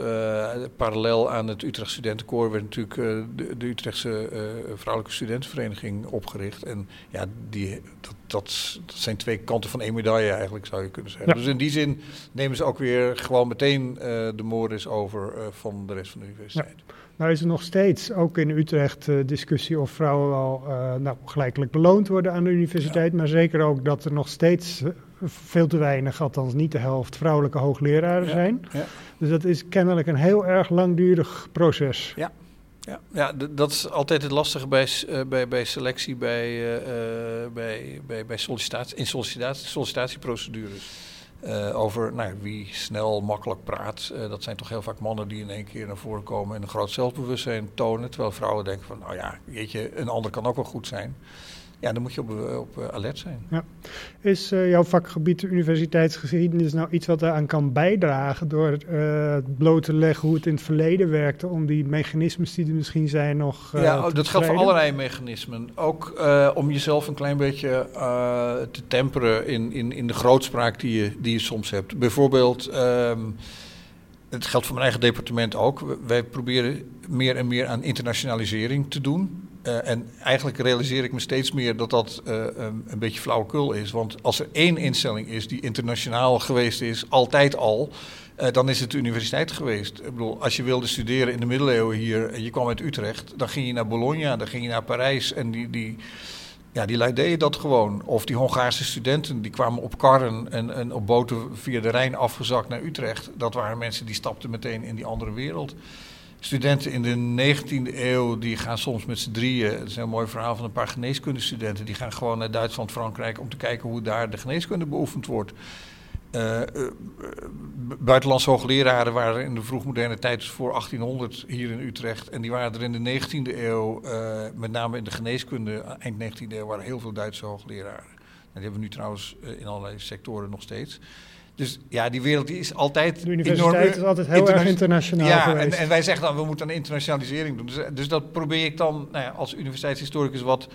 parallel aan het Utrecht Studentenkoor werd natuurlijk de, de, Utrechtse Vrouwelijke Studentenvereniging opgericht. En ja, die, dat, dat, dat, zijn twee kanten van één medaille eigenlijk zou je kunnen zeggen. Dus in die zin nemen ze ook weer gewoon meteen de moorders over van de rest van de universiteit. Ja. Nou is er nog steeds, ook in Utrecht, uh, discussie of vrouwen wel uh, nou, gelijkelijk beloond worden aan de universiteit. Maar zeker ook dat er nog steeds uh, veel te weinig, althans niet de helft, vrouwelijke hoogleraren ja. zijn. Ja. Dus dat is kennelijk een heel erg langdurig proces. Ja. Ja, ja dat is altijd het lastige bij, bij, bij selectie, bij, bij, bij, bij sollicitatie, in sollicitatie, sollicitatieprocedures. Uh, over nou, wie snel, makkelijk praat. Uh, dat zijn toch heel vaak mannen die in één keer naar voren komen en een groot zelfbewustzijn tonen. Terwijl vrouwen denken van, nou ja, weet je, een ander kan ook wel goed zijn ja, dan moet je op, eh, op eh, alert zijn. Ja. Is uh, jouw vakgebied de universiteitsgeschiedenis nou iets wat eraan kan bijdragen door uh, het bloot te leggen hoe het in het verleden werkte, om die mechanismes die er misschien zijn nog. Uh, ja, dat geldt voor allerlei mechanismen. Ook om jezelf een klein beetje te temperen in, in, in de grootspraak die je, die je soms hebt. Bijvoorbeeld. Um, het geldt voor mijn eigen departement ook. Wij proberen meer en meer aan internationalisering te doen. Uh, en eigenlijk realiseer ik me steeds meer dat dat uh, um, een beetje flauwekul is. Want als er één instelling is die internationaal geweest is, altijd al, uh, dan is het de universiteit geweest. Ik bedoel, als je wilde studeren in de middeleeuwen hier en je kwam uit Utrecht, dan ging je naar Bologna, dan ging je naar Parijs en die, die, ja, die deden dat gewoon. Of die Hongaarse studenten, die kwamen op karren en, en op boten via de Rijn afgezakt naar Utrecht. Dat waren mensen die stapten meteen in die andere wereld. Studenten in de 19e eeuw die gaan soms met z'n drieën. Het is een mooi verhaal van een paar geneeskundestudenten. Die gaan gewoon naar Duitsland, Frankrijk om te kijken hoe daar de geneeskunde beoefend wordt. Uh, uh, buitenlandse hoogleraren waren in de vroegmoderne tijd, dus voor 1800 hier in Utrecht. En die waren er in de 19e eeuw, uh, met name in de geneeskunde, eind 19e eeuw, waren heel veel Duitse hoogleraren. En die hebben we nu trouwens in allerlei sectoren nog steeds. Dus ja, die wereld die is altijd. De universiteit enorm, is altijd heel interna erg internationaal. Ja, geweest. En, en, wij zeggen dan we moeten een internationalisering doen. Dus, dus dat probeer ik dan nou ja, als universiteitshistoricus wat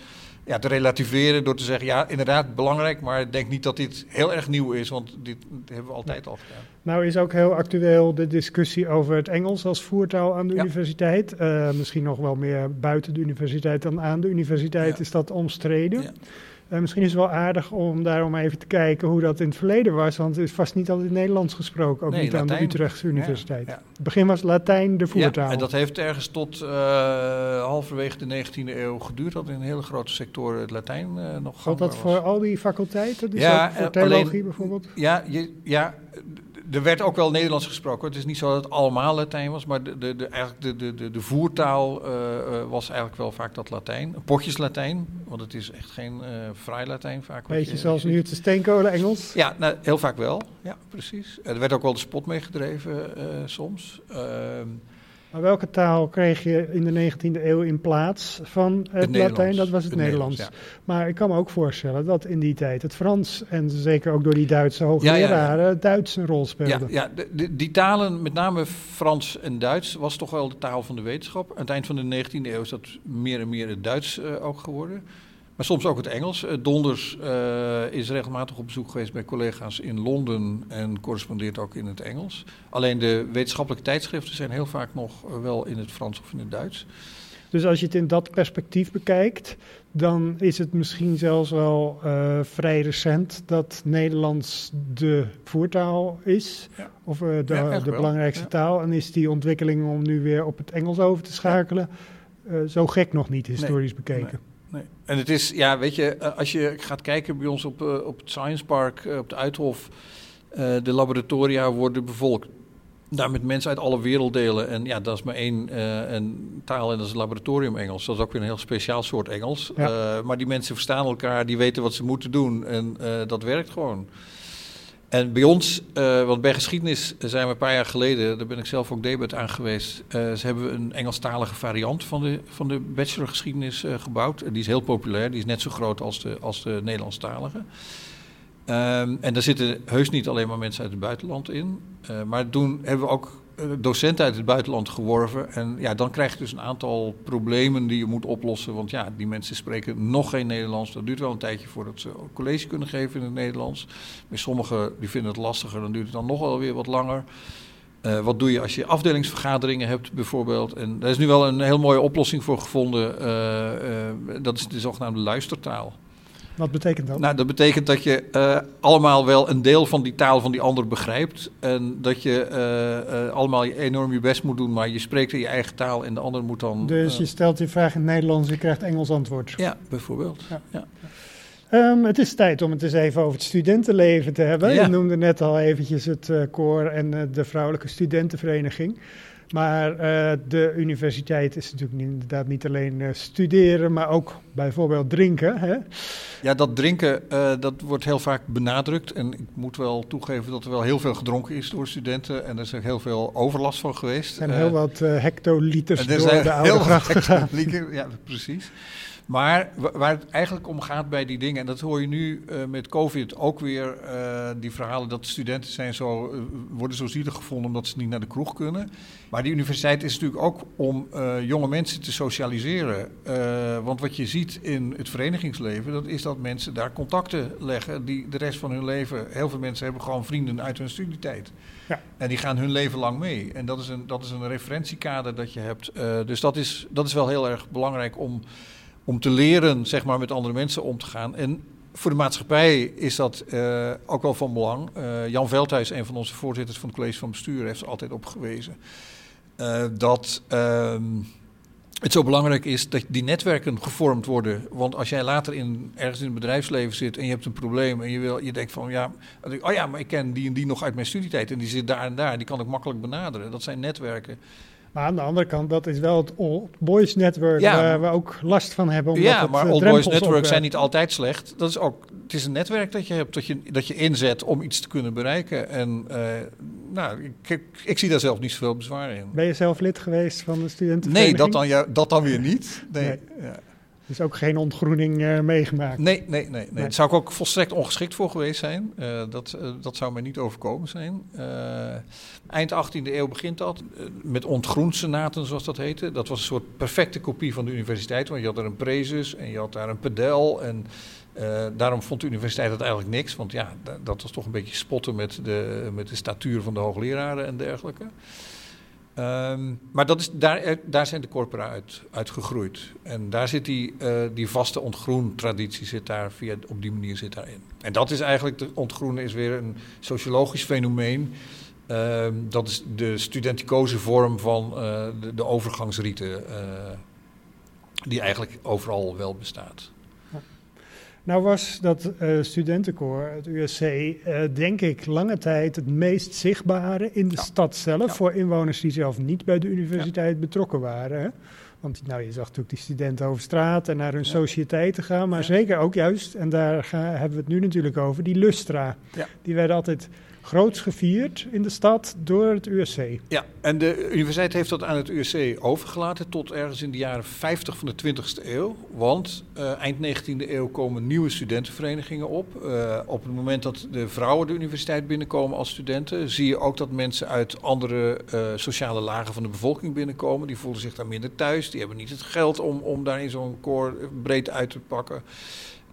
ja, te relativeren door te zeggen: ja, inderdaad belangrijk, maar denk niet dat dit heel erg nieuw is, want dit, hebben we altijd al gedaan. Nou is ook heel actueel de discussie over het Engels als voertaal aan de ja. universiteit. Uh, misschien nog wel meer buiten de universiteit dan aan de universiteit ja. is dat omstreden. Uh, misschien is het wel aardig om daarom even te kijken hoe dat in het verleden was. Want het is vast niet altijd Nederlands gesproken, ook nee, niet Latijn. aan de Utrechtse Universiteit. Ja, ja. Het begin was Latijn de voertaal. Ja, en dat heeft ergens tot uh, halverwege de 19e eeuw geduurd. Dat in hele grote sectoren het Latijn uh, nog Geldt dat voor al die faculteiten? Dus ja, voor theologie alleen, bijvoorbeeld? Ja, je, ja, er werd ook wel Nederlands gesproken. Het is niet zo dat het allemaal Latijn was, maar de, de, de, eigenlijk de, de, de, de voertaal uh, uh, was eigenlijk wel vaak dat Latijn. Potjes Latijn, want het is echt geen uh, vrij Latijn vaak. Beetje zoals nu het steenkolen Engels? Ja, nou, heel vaak wel. Ja, precies. Er werd ook wel de spot meegedreven soms. Maar welke taal kreeg je in de 19e eeuw in plaats van het, het Latijn? Dat was het, het Nederlands. Nederlands ja. Maar ik kan me ook voorstellen dat in die tijd het Frans, en zeker ook door die Duitse hoogleraren, ja, ja, Duits een rol speelde. Ja, de, de, die talen, met name Frans en Duits, was toch wel de taal van de wetenschap. Aan het eind van de 19e eeuw is dat meer en meer het Duits uh, ook geworden. Maar soms ook het Engels. Uh, Donders uh, is regelmatig op bezoek geweest bij collega's in Londen en correspondeert ook in het Engels. Alleen de wetenschappelijke tijdschriften zijn heel vaak nog wel in het Frans of in het Duits. Dus als je het in dat perspectief bekijkt, dan is het misschien zelfs wel uh, vrij recent dat Nederlands de voertaal is. Ja. Of de, ja, de belangrijkste ja. taal. En is die ontwikkeling om nu weer op het Engels over te schakelen zo gek nog niet historisch nee. bekeken. Nee. Nee. En het is, ja, weet je, als je gaat kijken bij ons op, uh, op het Science Park, uh, op de Uithof, de laboratoria worden bevolkt. Daar met mensen uit alle werelddelen. En ja, dat is maar één een taal en dat is laboratorium Engels. Dat is ook weer een heel speciaal soort Engels. Ja. maar die mensen verstaan elkaar, die weten wat ze moeten doen. En dat werkt gewoon. En bij ons, uh, want bij geschiedenis zijn we een paar jaar geleden, daar ben ik zelf ook debat aan geweest, uh, ze hebben een Engelstalige variant van de, van de bachelorgeschiedenis uh, gebouwd. En die is heel populair, die is net zo groot als de, als de Nederlandstalige. Um, en daar zitten heus niet alleen maar mensen uit het buitenland in. maar toen hebben we ook docenten uit het buitenland geworven. En ja, dan krijg je dus een aantal problemen die je moet oplossen. Want ja, die mensen spreken nog geen Nederlands. Dat duurt wel een tijdje voordat ze college kunnen geven in het Nederlands. Bij sommigen die vinden het lastiger, dan duurt het dan nog wel weer wat langer. Uh, wat doe je als je afdelingsvergaderingen hebt, bijvoorbeeld? En daar is nu wel een heel mooie oplossing voor gevonden. Uh, dat is de zogenaamde luistertaal. Wat betekent dat? Nou, dat betekent dat je uh, allemaal wel een deel van die taal van die ander begrijpt. En dat je uh, uh, allemaal enorm je best moet doen, maar je spreekt in je eigen taal en de ander moet dan. Dus je stelt je vraag in het Nederlands en je krijgt Engels antwoord. Ja, bijvoorbeeld. Ja. ja. Um, het is tijd om het eens even over het studentenleven te hebben. Ja. Je noemde net al eventjes het koor en de vrouwelijke studentenvereniging. Maar uh, de universiteit is natuurlijk inderdaad niet alleen uh, studeren, maar ook bijvoorbeeld drinken. Hè? Ja, dat drinken uh, dat wordt heel vaak benadrukt. En ik moet wel toegeven dat er wel heel veel gedronken is door studenten. En er is ook heel veel overlast van geweest. Zijn heel wat hectoliters door de oude gracht gegaan. Ja, precies. Maar waar het eigenlijk om gaat bij die dingen, en dat hoor je nu uh, met COVID ook weer, uh, die verhalen dat studenten zijn zo, uh, worden zo zielig gevonden omdat ze niet naar de kroeg kunnen. Maar die universiteit is natuurlijk ook om jonge mensen te socialiseren. want wat je ziet in het verenigingsleven, dat is dat mensen daar contacten leggen die de rest van hun leven, heel veel mensen hebben gewoon vrienden uit hun studietijd. Ja. En die gaan hun leven lang mee. En dat is een, dat is een referentiekader dat je hebt. dus dat is, dat is wel heel erg belangrijk om om te leren zeg maar, met andere mensen om te gaan. En voor de maatschappij is dat uh, ook wel van belang. Uh, Jan Veldhuis, een van onze voorzitters van het college van bestuur, heeft er altijd op gewezen. Uh, dat ehm, het zo belangrijk is dat die netwerken gevormd worden. Want als jij later in, ergens in het bedrijfsleven zit en je hebt een probleem en je, wil, je denkt van ja, oh ja, maar ik ken die en die nog uit mijn studietijd en die zit daar en daar, die kan ik makkelijk benaderen. Dat zijn netwerken maar aan de andere kant, dat is wel het Old Boys Network ja, waar we ook last van hebben. Omdat ja, maar het, Old Boys Network zijn niet altijd slecht. Dat is ook, het is een netwerk dat je hebt, dat je, dat je inzet om iets te kunnen bereiken. En uh, nou, ik, ik, ik, zie daar zelf niet zoveel bezwaar in. Ben je zelf lid geweest van de studentenvereniging? Nee, dat dan, ja, dat dan weer niet. Nee, nee. Ja. Dus ook geen ontgroening uh, meegemaakt? Nee, nee, nee, nee. Daar zou ik ook volstrekt ongeschikt voor geweest zijn. Uh, dat, uh, dat zou mij niet overkomen zijn. eind 18e eeuw begint dat. met ontgroensenaten, zoals dat heette. Dat was een soort perfecte kopie van de universiteit. Want je had er een prezus en je had daar een pedel. En daarom vond de universiteit dat eigenlijk niks. Want ja, dat was toch een beetje spotten met de, met de statuur van de hoogleraren en dergelijke. Um, maar dat is, daar, eh, daar zijn de corpora uit, uit gegroeid. En daar zit die, uh, die vaste ontgroentraditie zit daar via, op die manier zit daarin. En dat is eigenlijk, de ontgroenen is weer een sociologisch fenomeen. Um, dat is de studenticose vorm van uh, de, de, overgangsrieten, die eigenlijk overal wel bestaat. Nou was dat uh, studentenkoor, het USC, uh, eh, denk ik lange tijd het meest zichtbare in de ja. stad zelf. Ja. Voor inwoners die zelf niet bij de universiteit ja. betrokken waren. Hè? Want nou, je zag natuurlijk die studenten over straat en naar hun sociëteiten gaan. Maar zeker ook juist, en daar gaan, hebben we het nu natuurlijk over, die lustra. Die werden altijd groots gevierd in de stad door het USC. Ja, en de universiteit heeft dat aan het USC overgelaten tot ergens in de jaren 50 van de 20e eeuw. Want uh, eind 19e eeuw komen nieuwe studentenverenigingen op. Uh, op het moment dat de vrouwen de universiteit binnenkomen als studenten, zie je ook dat mensen uit andere uh, sociale lagen van de bevolking binnenkomen. Die voelen zich daar minder thuis. Die hebben niet het geld om, om daar in zo'n koor breed uit te pakken.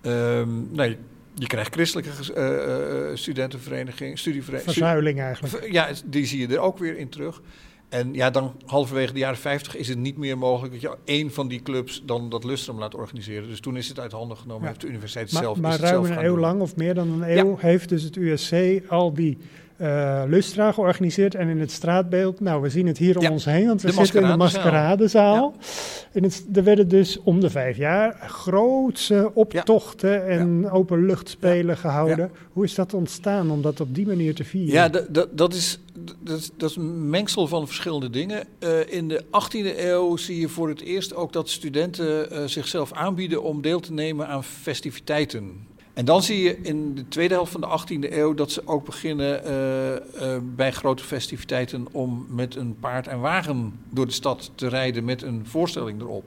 Um, nee, je krijgt christelijke uh, studentenvereniging, studievereniging. Verzuiling eigenlijk. Ja, die zie je er ook weer in terug. En ja, dan halverwege de jaren 50 is het niet meer mogelijk dat je één van die clubs dan dat lustrum laat organiseren. Dus toen is het uit handen genomen, ja. heeft de universiteit maar, zelf. Maar ruim een eeuw doen. lang of meer dan een eeuw ja. heeft dus het USC al die uh, Lustra georganiseerd. En in het straatbeeld, nou we zien het hier om ja, ons heen, want we zitten in de maskeradezaal. Ja. En het, er werden dus om de vijf jaar grootse optochten ja. en openluchtspelen gehouden. Hoe is dat ontstaan om dat op die manier te vieren? Ja, dat is, dat, is, dat is een mengsel van verschillende dingen. Uh, in de 18e eeuw zie je voor het eerst ook dat studenten uh, zichzelf aanbieden om deel te nemen aan festiviteiten. En dan zie je in de tweede helft van de 18e eeuw dat ze ook beginnen uh, uh, bij grote festiviteiten om met een paard en wagen door de stad te rijden met een voorstelling erop.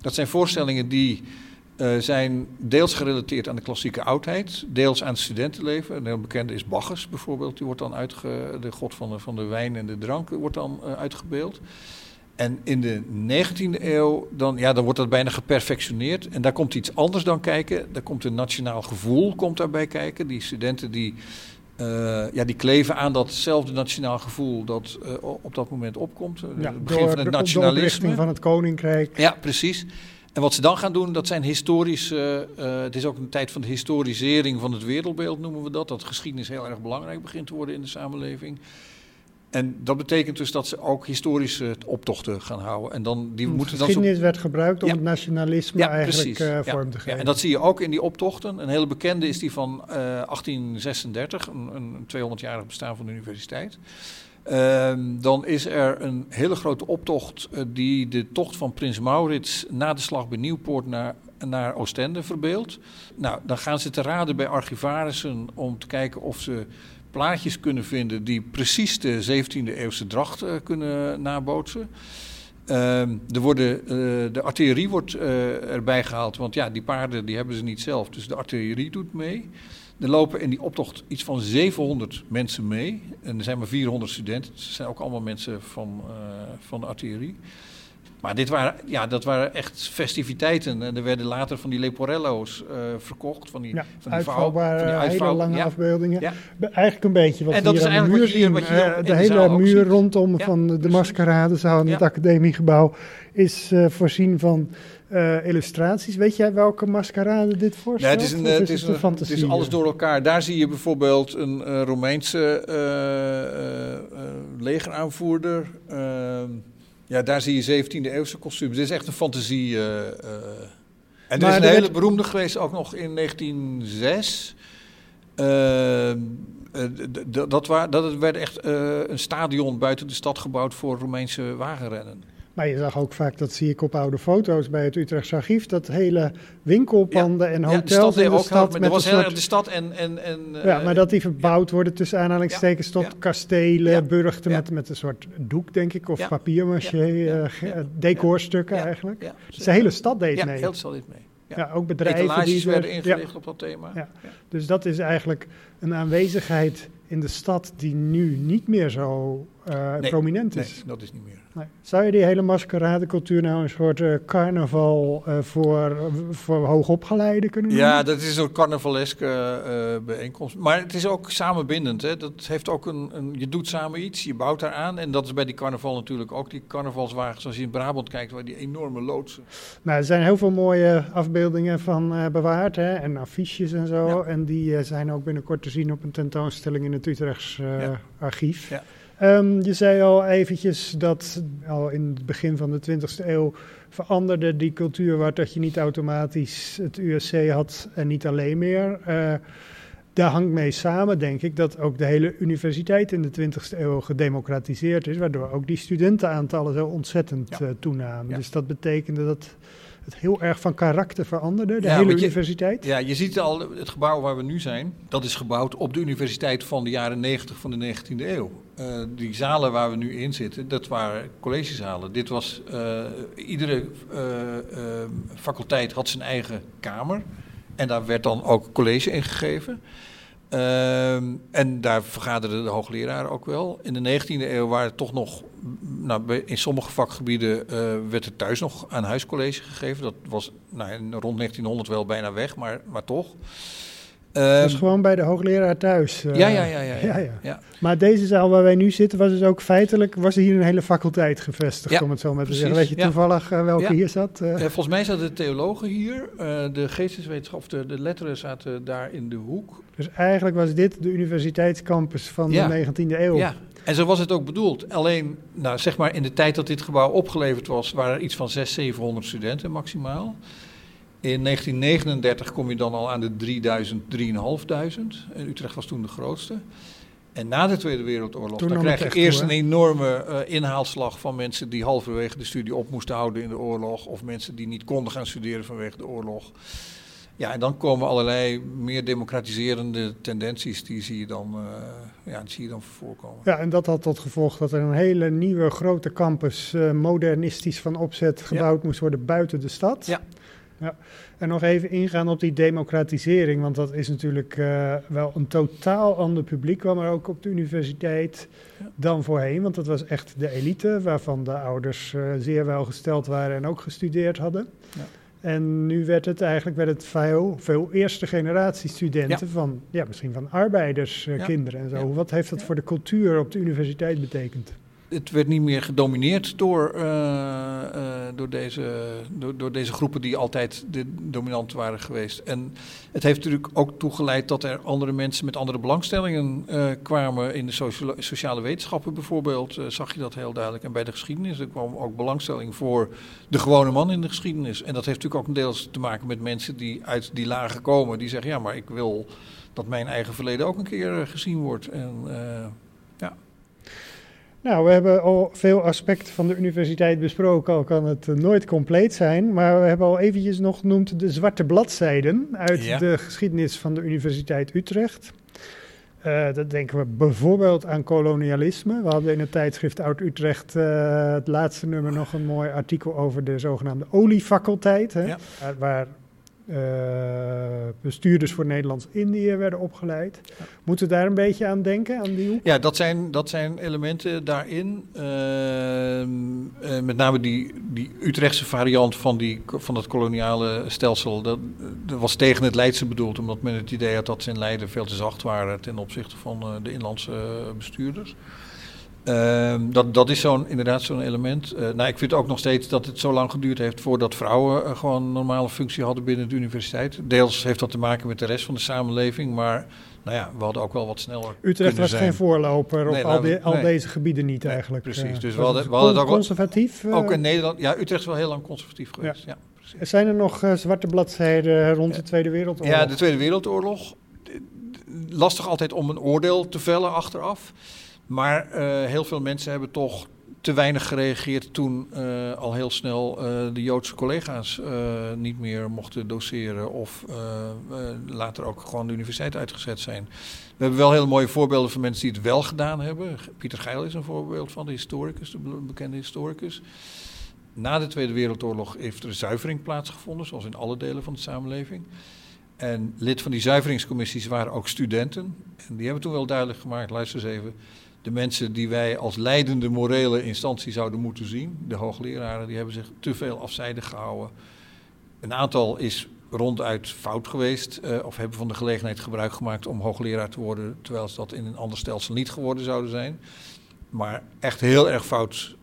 Dat zijn voorstellingen die uh, zijn deels gerelateerd aan de klassieke oudheid, deels aan het studentenleven. Een heel bekende is Bacchus bijvoorbeeld, die wordt dan uitge, de god van de, van de wijn en de drank wordt dan uitgebeeld. En in de 19e eeuw, dan, ja, dan wordt dat bijna geperfectioneerd. En daar komt iets anders dan kijken. Daar komt een nationaal gevoel komt daarbij kijken. Die studenten die, uh, ja, die kleven aan datzelfde nationaal gevoel dat uh, op dat moment opkomt. Ja, het begin van het nationalisme. van het koninkrijk. Ja, precies. En wat ze dan gaan doen, dat zijn historische. Uh, het is ook een tijd van de historisering van het wereldbeeld, noemen we dat. Dat geschiedenis heel erg belangrijk begint te worden in de samenleving. En dat betekent dus dat ze ook historische optochten gaan houden. En dan, die moeten dan geschiedenis zo... werd gebruikt om het nationalisme eigenlijk uh, vorm te geven. Ja, en dat zie je ook in die optochten. Een hele bekende is die van uh, 1836, een, een 200-jarig bestaan van de universiteit. Uh, dan is er een hele grote optocht uh, die de tocht van Prins Maurits na de slag bij Nieuwpoort naar, naar Oostende verbeeldt. Nou, dan gaan ze te raden bij archivarissen om te kijken of ze plaatjes kunnen vinden die precies de 17e eeuwse dracht uh, kunnen nabootsen. Uh, er worden, uh, de artillerie wordt uh, erbij gehaald, want ja, die paarden die hebben ze niet zelf, dus de artillerie doet mee. Er lopen in die optocht iets van 700 mensen mee. En er zijn maar 400 studenten. Dus zijn ook allemaal mensen van, van de artillerie. Maar dit waren, ja, dat waren echt festiviteiten. En er werden later van die leporello's uh, verkocht. Van die, ja, van die, uitvouwbare, van die uitvouw, hele lange ja. afbeeldingen. Ja. Eigenlijk een beetje wat en dat hier is aan de muur wat zien. wat je uh, de hele muur rondom van de, maskeradezaal in het academiegebouw is uh, voorzien van uh, illustraties. Weet jij welke maskerade dit voorstelt? Nee, het is, een, is het, is het, een, het, is alles door elkaar. Daar zie je bijvoorbeeld een uh, Romeinse uh, legeraanvoerder. Ja, daar zie je 17e eeuwse kostuums. Dit is echt een fantasie. Uh, uh. En er is een hele werd... beroemde geweest ook nog in 1906. Uh, dat, dat werd echt een stadion buiten de stad gebouwd voor Romeinse wagenrennen. Maar je zag ook vaak, dat zie ik op oude foto's bij het Utrechtse archief, dat hele winkelpanden ja. en hotels ja, in de stad. Met dat was heel erg de stad en... en, en ja, maar dat die verbouwd worden tussen aanhalingstekens tot kastelen, burchten met, met een soort doek, denk ik, of papiermaché, decorstukken eigenlijk. Dus de hele stad deed mee. Ja, de hele stad deed mee. Ja, ook bedrijven die werden ingericht op dat thema. Ja. Dus dat is eigenlijk een aanwezigheid in de stad die nu niet meer zo uh, nee, prominent is. Nee, dat is niet meer. Nee. Zou je die hele maskeradecultuur nou een soort uh, carnaval uh, voor, voor hoogopgeleiden kunnen noemen? Ja, dat is een carnavaleske bijeenkomst. Maar het is ook samenbindend. Hè? Dat heeft ook een, een, je doet samen iets, je bouwt daar aan. En dat is bij die carnaval natuurlijk ook. Die carnavalswagens, als je in Brabant kijkt, waar die enorme loodsen. Nou, er zijn heel veel mooie afbeeldingen van bewaard hè? en affiches en zo. Ja. En die zijn ook binnenkort te zien op een tentoonstelling in het Utrechts ja. archief. Ja. Um, je zei al eventjes dat al in het begin van de 20e eeuw veranderde die cultuur waar dat je niet automatisch het USC had en niet alleen meer. Uh, daar hangt mee samen, denk ik, dat ook de hele universiteit in de 20e eeuw gedemocratiseerd is, waardoor ook die studentenaantallen zo ontzettend ja. uh, toenamen. Ja. Dus dat betekende dat het heel erg van karakter veranderde, de ja, hele universiteit. Ja, je ziet al, het gebouw waar we nu zijn, dat is gebouwd op de universiteit van de jaren 90 van de 19e eeuw. Uh, die zalen waar we nu in zitten, dat waren collegezalen. Dit was, uh, iedere uh, faculteit had zijn eigen kamer. En daar werd dan ook college in gegeven. Uh, en daar vergaderden de hoogleraren ook wel. In de 19e eeuw waren toch nog, nou, in sommige vakgebieden uh, werd er thuis nog aan huiscollege gegeven. Dat was nou, rond 1900 wel bijna weg, maar, maar toch. Uh, dus gewoon bij de hoogleraar thuis. Uh, ja, ja, ja, ja, ja, ja, ja. Maar deze zaal waar wij nu zitten, was dus ook feitelijk, was er hier een hele faculteit gevestigd, ja, om het zo maar te zeggen. Weet je toevallig uh, welke hier zat? volgens mij zaten de theologen hier, de geesteswetenschap, de, de letteren zaten daar in de hoek. Dus eigenlijk was dit de universiteitscampus van de 19e eeuw. Ja, en zo was het ook bedoeld. Alleen, nou, zeg maar in de tijd dat dit gebouw opgeleverd was, waren er iets van 600, 700 studenten maximaal. In 1939 kom je dan al aan de 3000, 3500. En Utrecht was toen de grootste. En na de Tweede Wereldoorlog, toen dan krijg je eerst toe, een enorme uh, inhaalslag van mensen die halverwege de studie op moesten houden in de oorlog. Of mensen die niet konden gaan studeren vanwege de oorlog. Ja, en dan komen allerlei meer democratiserende tendenties, die zie je dan, uh, ja, die zie je dan voorkomen. Ja, en dat had tot gevolg dat er een hele nieuwe grote campus, uh, modernistisch van opzet, gebouwd ja. moest worden buiten de stad. Ja. Ja. En nog even ingaan op die democratisering, want dat is natuurlijk uh, wel een totaal ander publiek, kwam er ook op de universiteit ja. dan voorheen. Want dat was echt de elite, waarvan de ouders zeer welgesteld waren en ook gestudeerd hadden. Ja. En nu werd het eigenlijk werd het veel, veel eerste generatie studenten van, ja, misschien van arbeiderskinderen en zo. Wat heeft dat voor de cultuur op de universiteit betekend? Het werd niet meer gedomineerd door, uh, uh, door, deze, door, door, deze groepen die altijd de dominant waren geweest. En het heeft natuurlijk ook toegeleid dat er andere mensen met andere belangstellingen uh, kwamen. In de sociale, sociale wetenschappen bijvoorbeeld zag je dat heel duidelijk. En bij de geschiedenis er kwam ook belangstelling voor de gewone man in de geschiedenis. En dat heeft natuurlijk ook deels te maken met mensen die uit die lagen komen. Die zeggen, ja, maar ik wil dat mijn eigen verleden ook een keer gezien wordt. En. Nou, we hebben al veel aspecten van de universiteit besproken, al kan het nooit compleet zijn. Maar we hebben al eventjes nog genoemd de zwarte bladzijden uit de geschiedenis van de Universiteit Utrecht. Uh, dat denken we bijvoorbeeld aan kolonialisme. We hadden in het tijdschrift Oud-Utrecht uh, het laatste nummer nog een mooi artikel over de zogenaamde oliefaculteit. Hè, ja. waar bestuurders voor Nederlands-Indië werden opgeleid. Moeten we daar een beetje aan denken, aan die hoek? Ja, dat zijn, dat zijn elementen daarin. Uh, uh, met name die, die Utrechtse variant van, die, van dat koloniale stelsel. Dat, dat, was tegen het Leidse bedoeld, omdat men het idee had dat ze in Leiden veel te zacht waren ten opzichte van de inlandse bestuurders. Uh, dat, dat is zo'n, inderdaad zo'n element. Uh, nou, ik vind ook nog steeds dat het zo lang geduurd heeft voordat vrouwen uh, gewoon een normale functie hadden binnen de universiteit. Deels heeft dat te maken met de rest van de samenleving, maar nou ja, we hadden ook wel wat sneller. Utrecht was geen voorloper op nee, al, de, al nee. deze gebieden niet nee, eigenlijk. Precies, uh, dus we hadden, we hadden het ook conservatief. Wel, ook in Nederland, ja, Utrecht is wel heel lang conservatief geweest. Ja. ja Zijn er nog zwarte bladzijden rond de Tweede Wereldoorlog? Ja, de Tweede Wereldoorlog. Lastig altijd om een oordeel te vellen achteraf. Maar uh, heel veel mensen hebben toch te weinig gereageerd toen uh, al heel snel uh, de Joodse collega's niet meer mochten doseren of later ook gewoon de universiteit uitgezet zijn. We hebben wel hele mooie voorbeelden van mensen die het wel gedaan hebben. Pieter Geil is een voorbeeld van de historicus, de bekende historicus. Na de Tweede Wereldoorlog heeft er zuivering plaatsgevonden, zoals in alle delen van de samenleving. En lid van die zuiveringscommissies waren ook studenten. En die hebben toen wel duidelijk gemaakt, luister eens even, de mensen die wij als leidende morele instantie zouden moeten zien, de hoogleraren, die hebben zich te veel afzijdig gehouden. Een aantal is ronduit fout geweest uh, of hebben van de gelegenheid gebruik gemaakt om hoogleraar te worden, terwijl ze dat in een ander stelsel niet geworden zouden zijn. Maar echt heel erg fout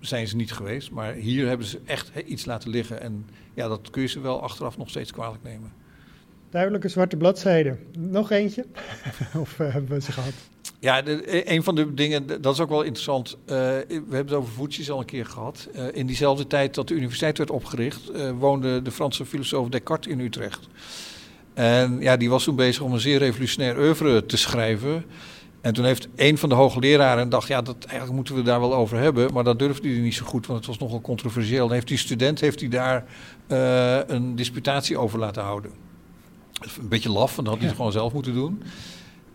zijn ze niet geweest. Maar hier hebben ze echt iets laten liggen en ja, dat kun je ze wel achteraf nog steeds kwalijk nemen. Duidelijke zwarte bladzijde. Nog eentje? of uh, hebben we ze gehad? Ja, de, een van de dingen, dat is ook wel interessant. Uh, we hebben het over voetjes al een keer gehad. Uh, in diezelfde tijd dat de universiteit werd opgericht, uh, woonde de Franse filosoof Descartes in Utrecht. En ja, die was toen bezig om een zeer revolutionair oeuvre te schrijven. En toen heeft een van de hoogleraren dacht, ja, dat eigenlijk moeten we daar wel over hebben. Maar dat durfde hij niet zo goed, want het was nogal controversieel. En heeft die student heeft hij daar een disputatie over laten houden. Een beetje laf, want dat had hij ja. gewoon zelf moeten doen.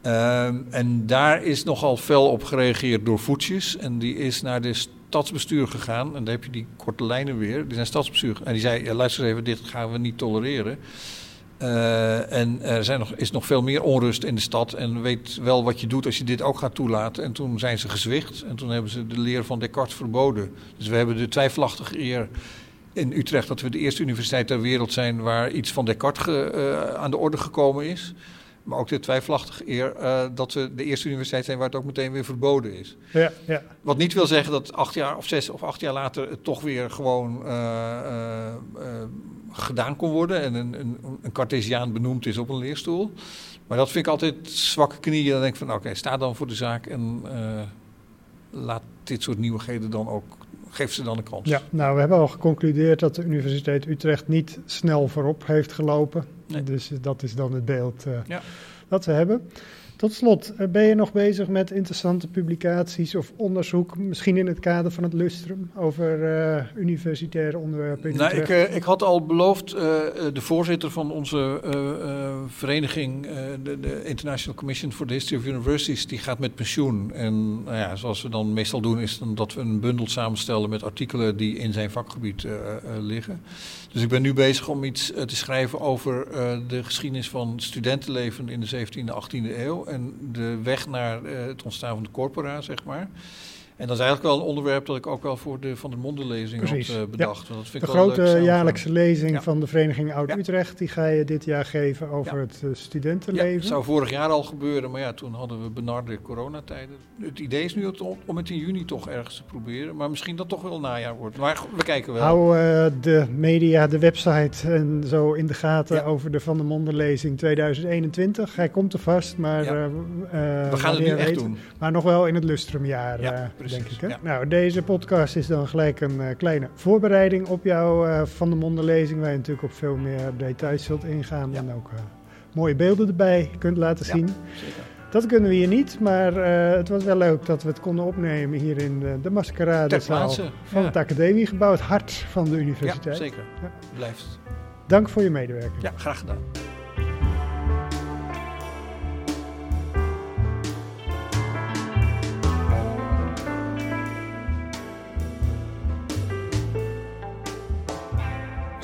Uh, en daar is nogal fel op gereageerd door voetjes. En die is naar de stadsbestuur gegaan. En daar heb je die korte lijnen weer. Die zijn stadsbestuur. En die zei: luister even, dit gaan we niet tolereren. Uh, en er zijn nog, is nog veel meer onrust in de stad. En weet wel wat je doet als je dit ook gaat toelaten. En toen zijn ze gezwicht. En toen hebben ze de leer van Descartes verboden. Dus we hebben de twijfelachtige eer in Utrecht dat we de eerste universiteit ter wereld zijn waar iets van Descartes ge, uh, aan de orde gekomen is. Maar ook de twijfelachtige eer uh, dat we de eerste universiteit zijn waar het ook meteen weer verboden is. Ja, ja. Wat niet wil zeggen dat acht jaar of zes of acht jaar later het toch weer gewoon uh, uh, gedaan kon worden en een, een, een Cartesiaan benoemd is op een leerstoel. Maar dat vind ik altijd zwakke knieën. Dan denk ik van oké, okay, sta dan voor de zaak en laat dit soort nieuwigheden dan ook geef ze dan een kans. Ja, nou, we hebben al geconcludeerd dat de Universiteit Utrecht niet snel voorop heeft gelopen. Nee. Dus dat is dan het beeld uh, ja. dat we hebben. Tot slot, eh, ben je nog bezig met interessante publicaties of onderzoek, misschien in het kader van het Lustrum, over uh, universitaire onderwerpen? Nou, ik, uh, ik, had al beloofd, uh, de voorzitter van onze vereniging, de, de, International Commission for the History of Universities, die gaat met pensioen. En nou ja, zoals we dan meestal doen, is dan dat we een bundel samenstellen met artikelen die in zijn vakgebied liggen. Dus ik ben nu bezig om iets te schrijven over de geschiedenis van studentenleven in de 17e, 18e eeuw. En de weg naar het ontstaan van de corpora, zeg maar. En dat is eigenlijk wel een onderwerp dat ik ook wel voor de Van der Mondenlezing had uh, bedacht. Ja. Want dat vind de ik grote jaarlijkse lezing van de Vereniging Oud-Utrecht, die ga je dit jaar geven over het uh, studentenleven. dat zou vorig jaar al gebeuren, maar ja, toen hadden we benarde coronatijden. Het idee is nu om het in juni toch ergens te proberen, maar misschien dat toch wel najaar wordt. Maar we kijken wel. Hou uh, de media, de website en zo in de gaten over de Van der Mondenlezing 2021. Hij komt er vast, maar... we gaan het nu echt doen. Maar nog wel in het lustrumjaar. Ja, denk ik. Hè? Nou, deze podcast is dan gelijk een uh, kleine voorbereiding op jouw uh, Van de Monden lezing, waar je natuurlijk op veel meer details zult ingaan en ook uh, mooie beelden erbij kunt laten zien. Zeker. Dat kunnen we hier niet, maar het was wel leuk dat we het konden opnemen hier in de, de Mascaradezaal van het Academiegebouw, het hart van de universiteit. Ja, zeker. Blijft. Dank voor je medewerking. Ja, graag gedaan.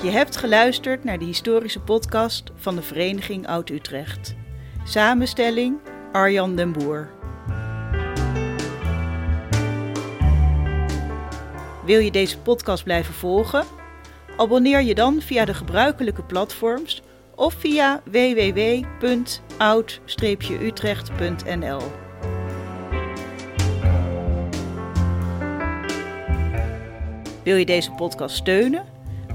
Je hebt geluisterd naar de historische podcast van de Vereniging Oud-Utrecht. Samenstelling Arjan den Boer. Wil je deze podcast blijven volgen? Abonneer je dan via de gebruikelijke platforms of via www.oud-utrecht.nl. Wil je deze podcast steunen?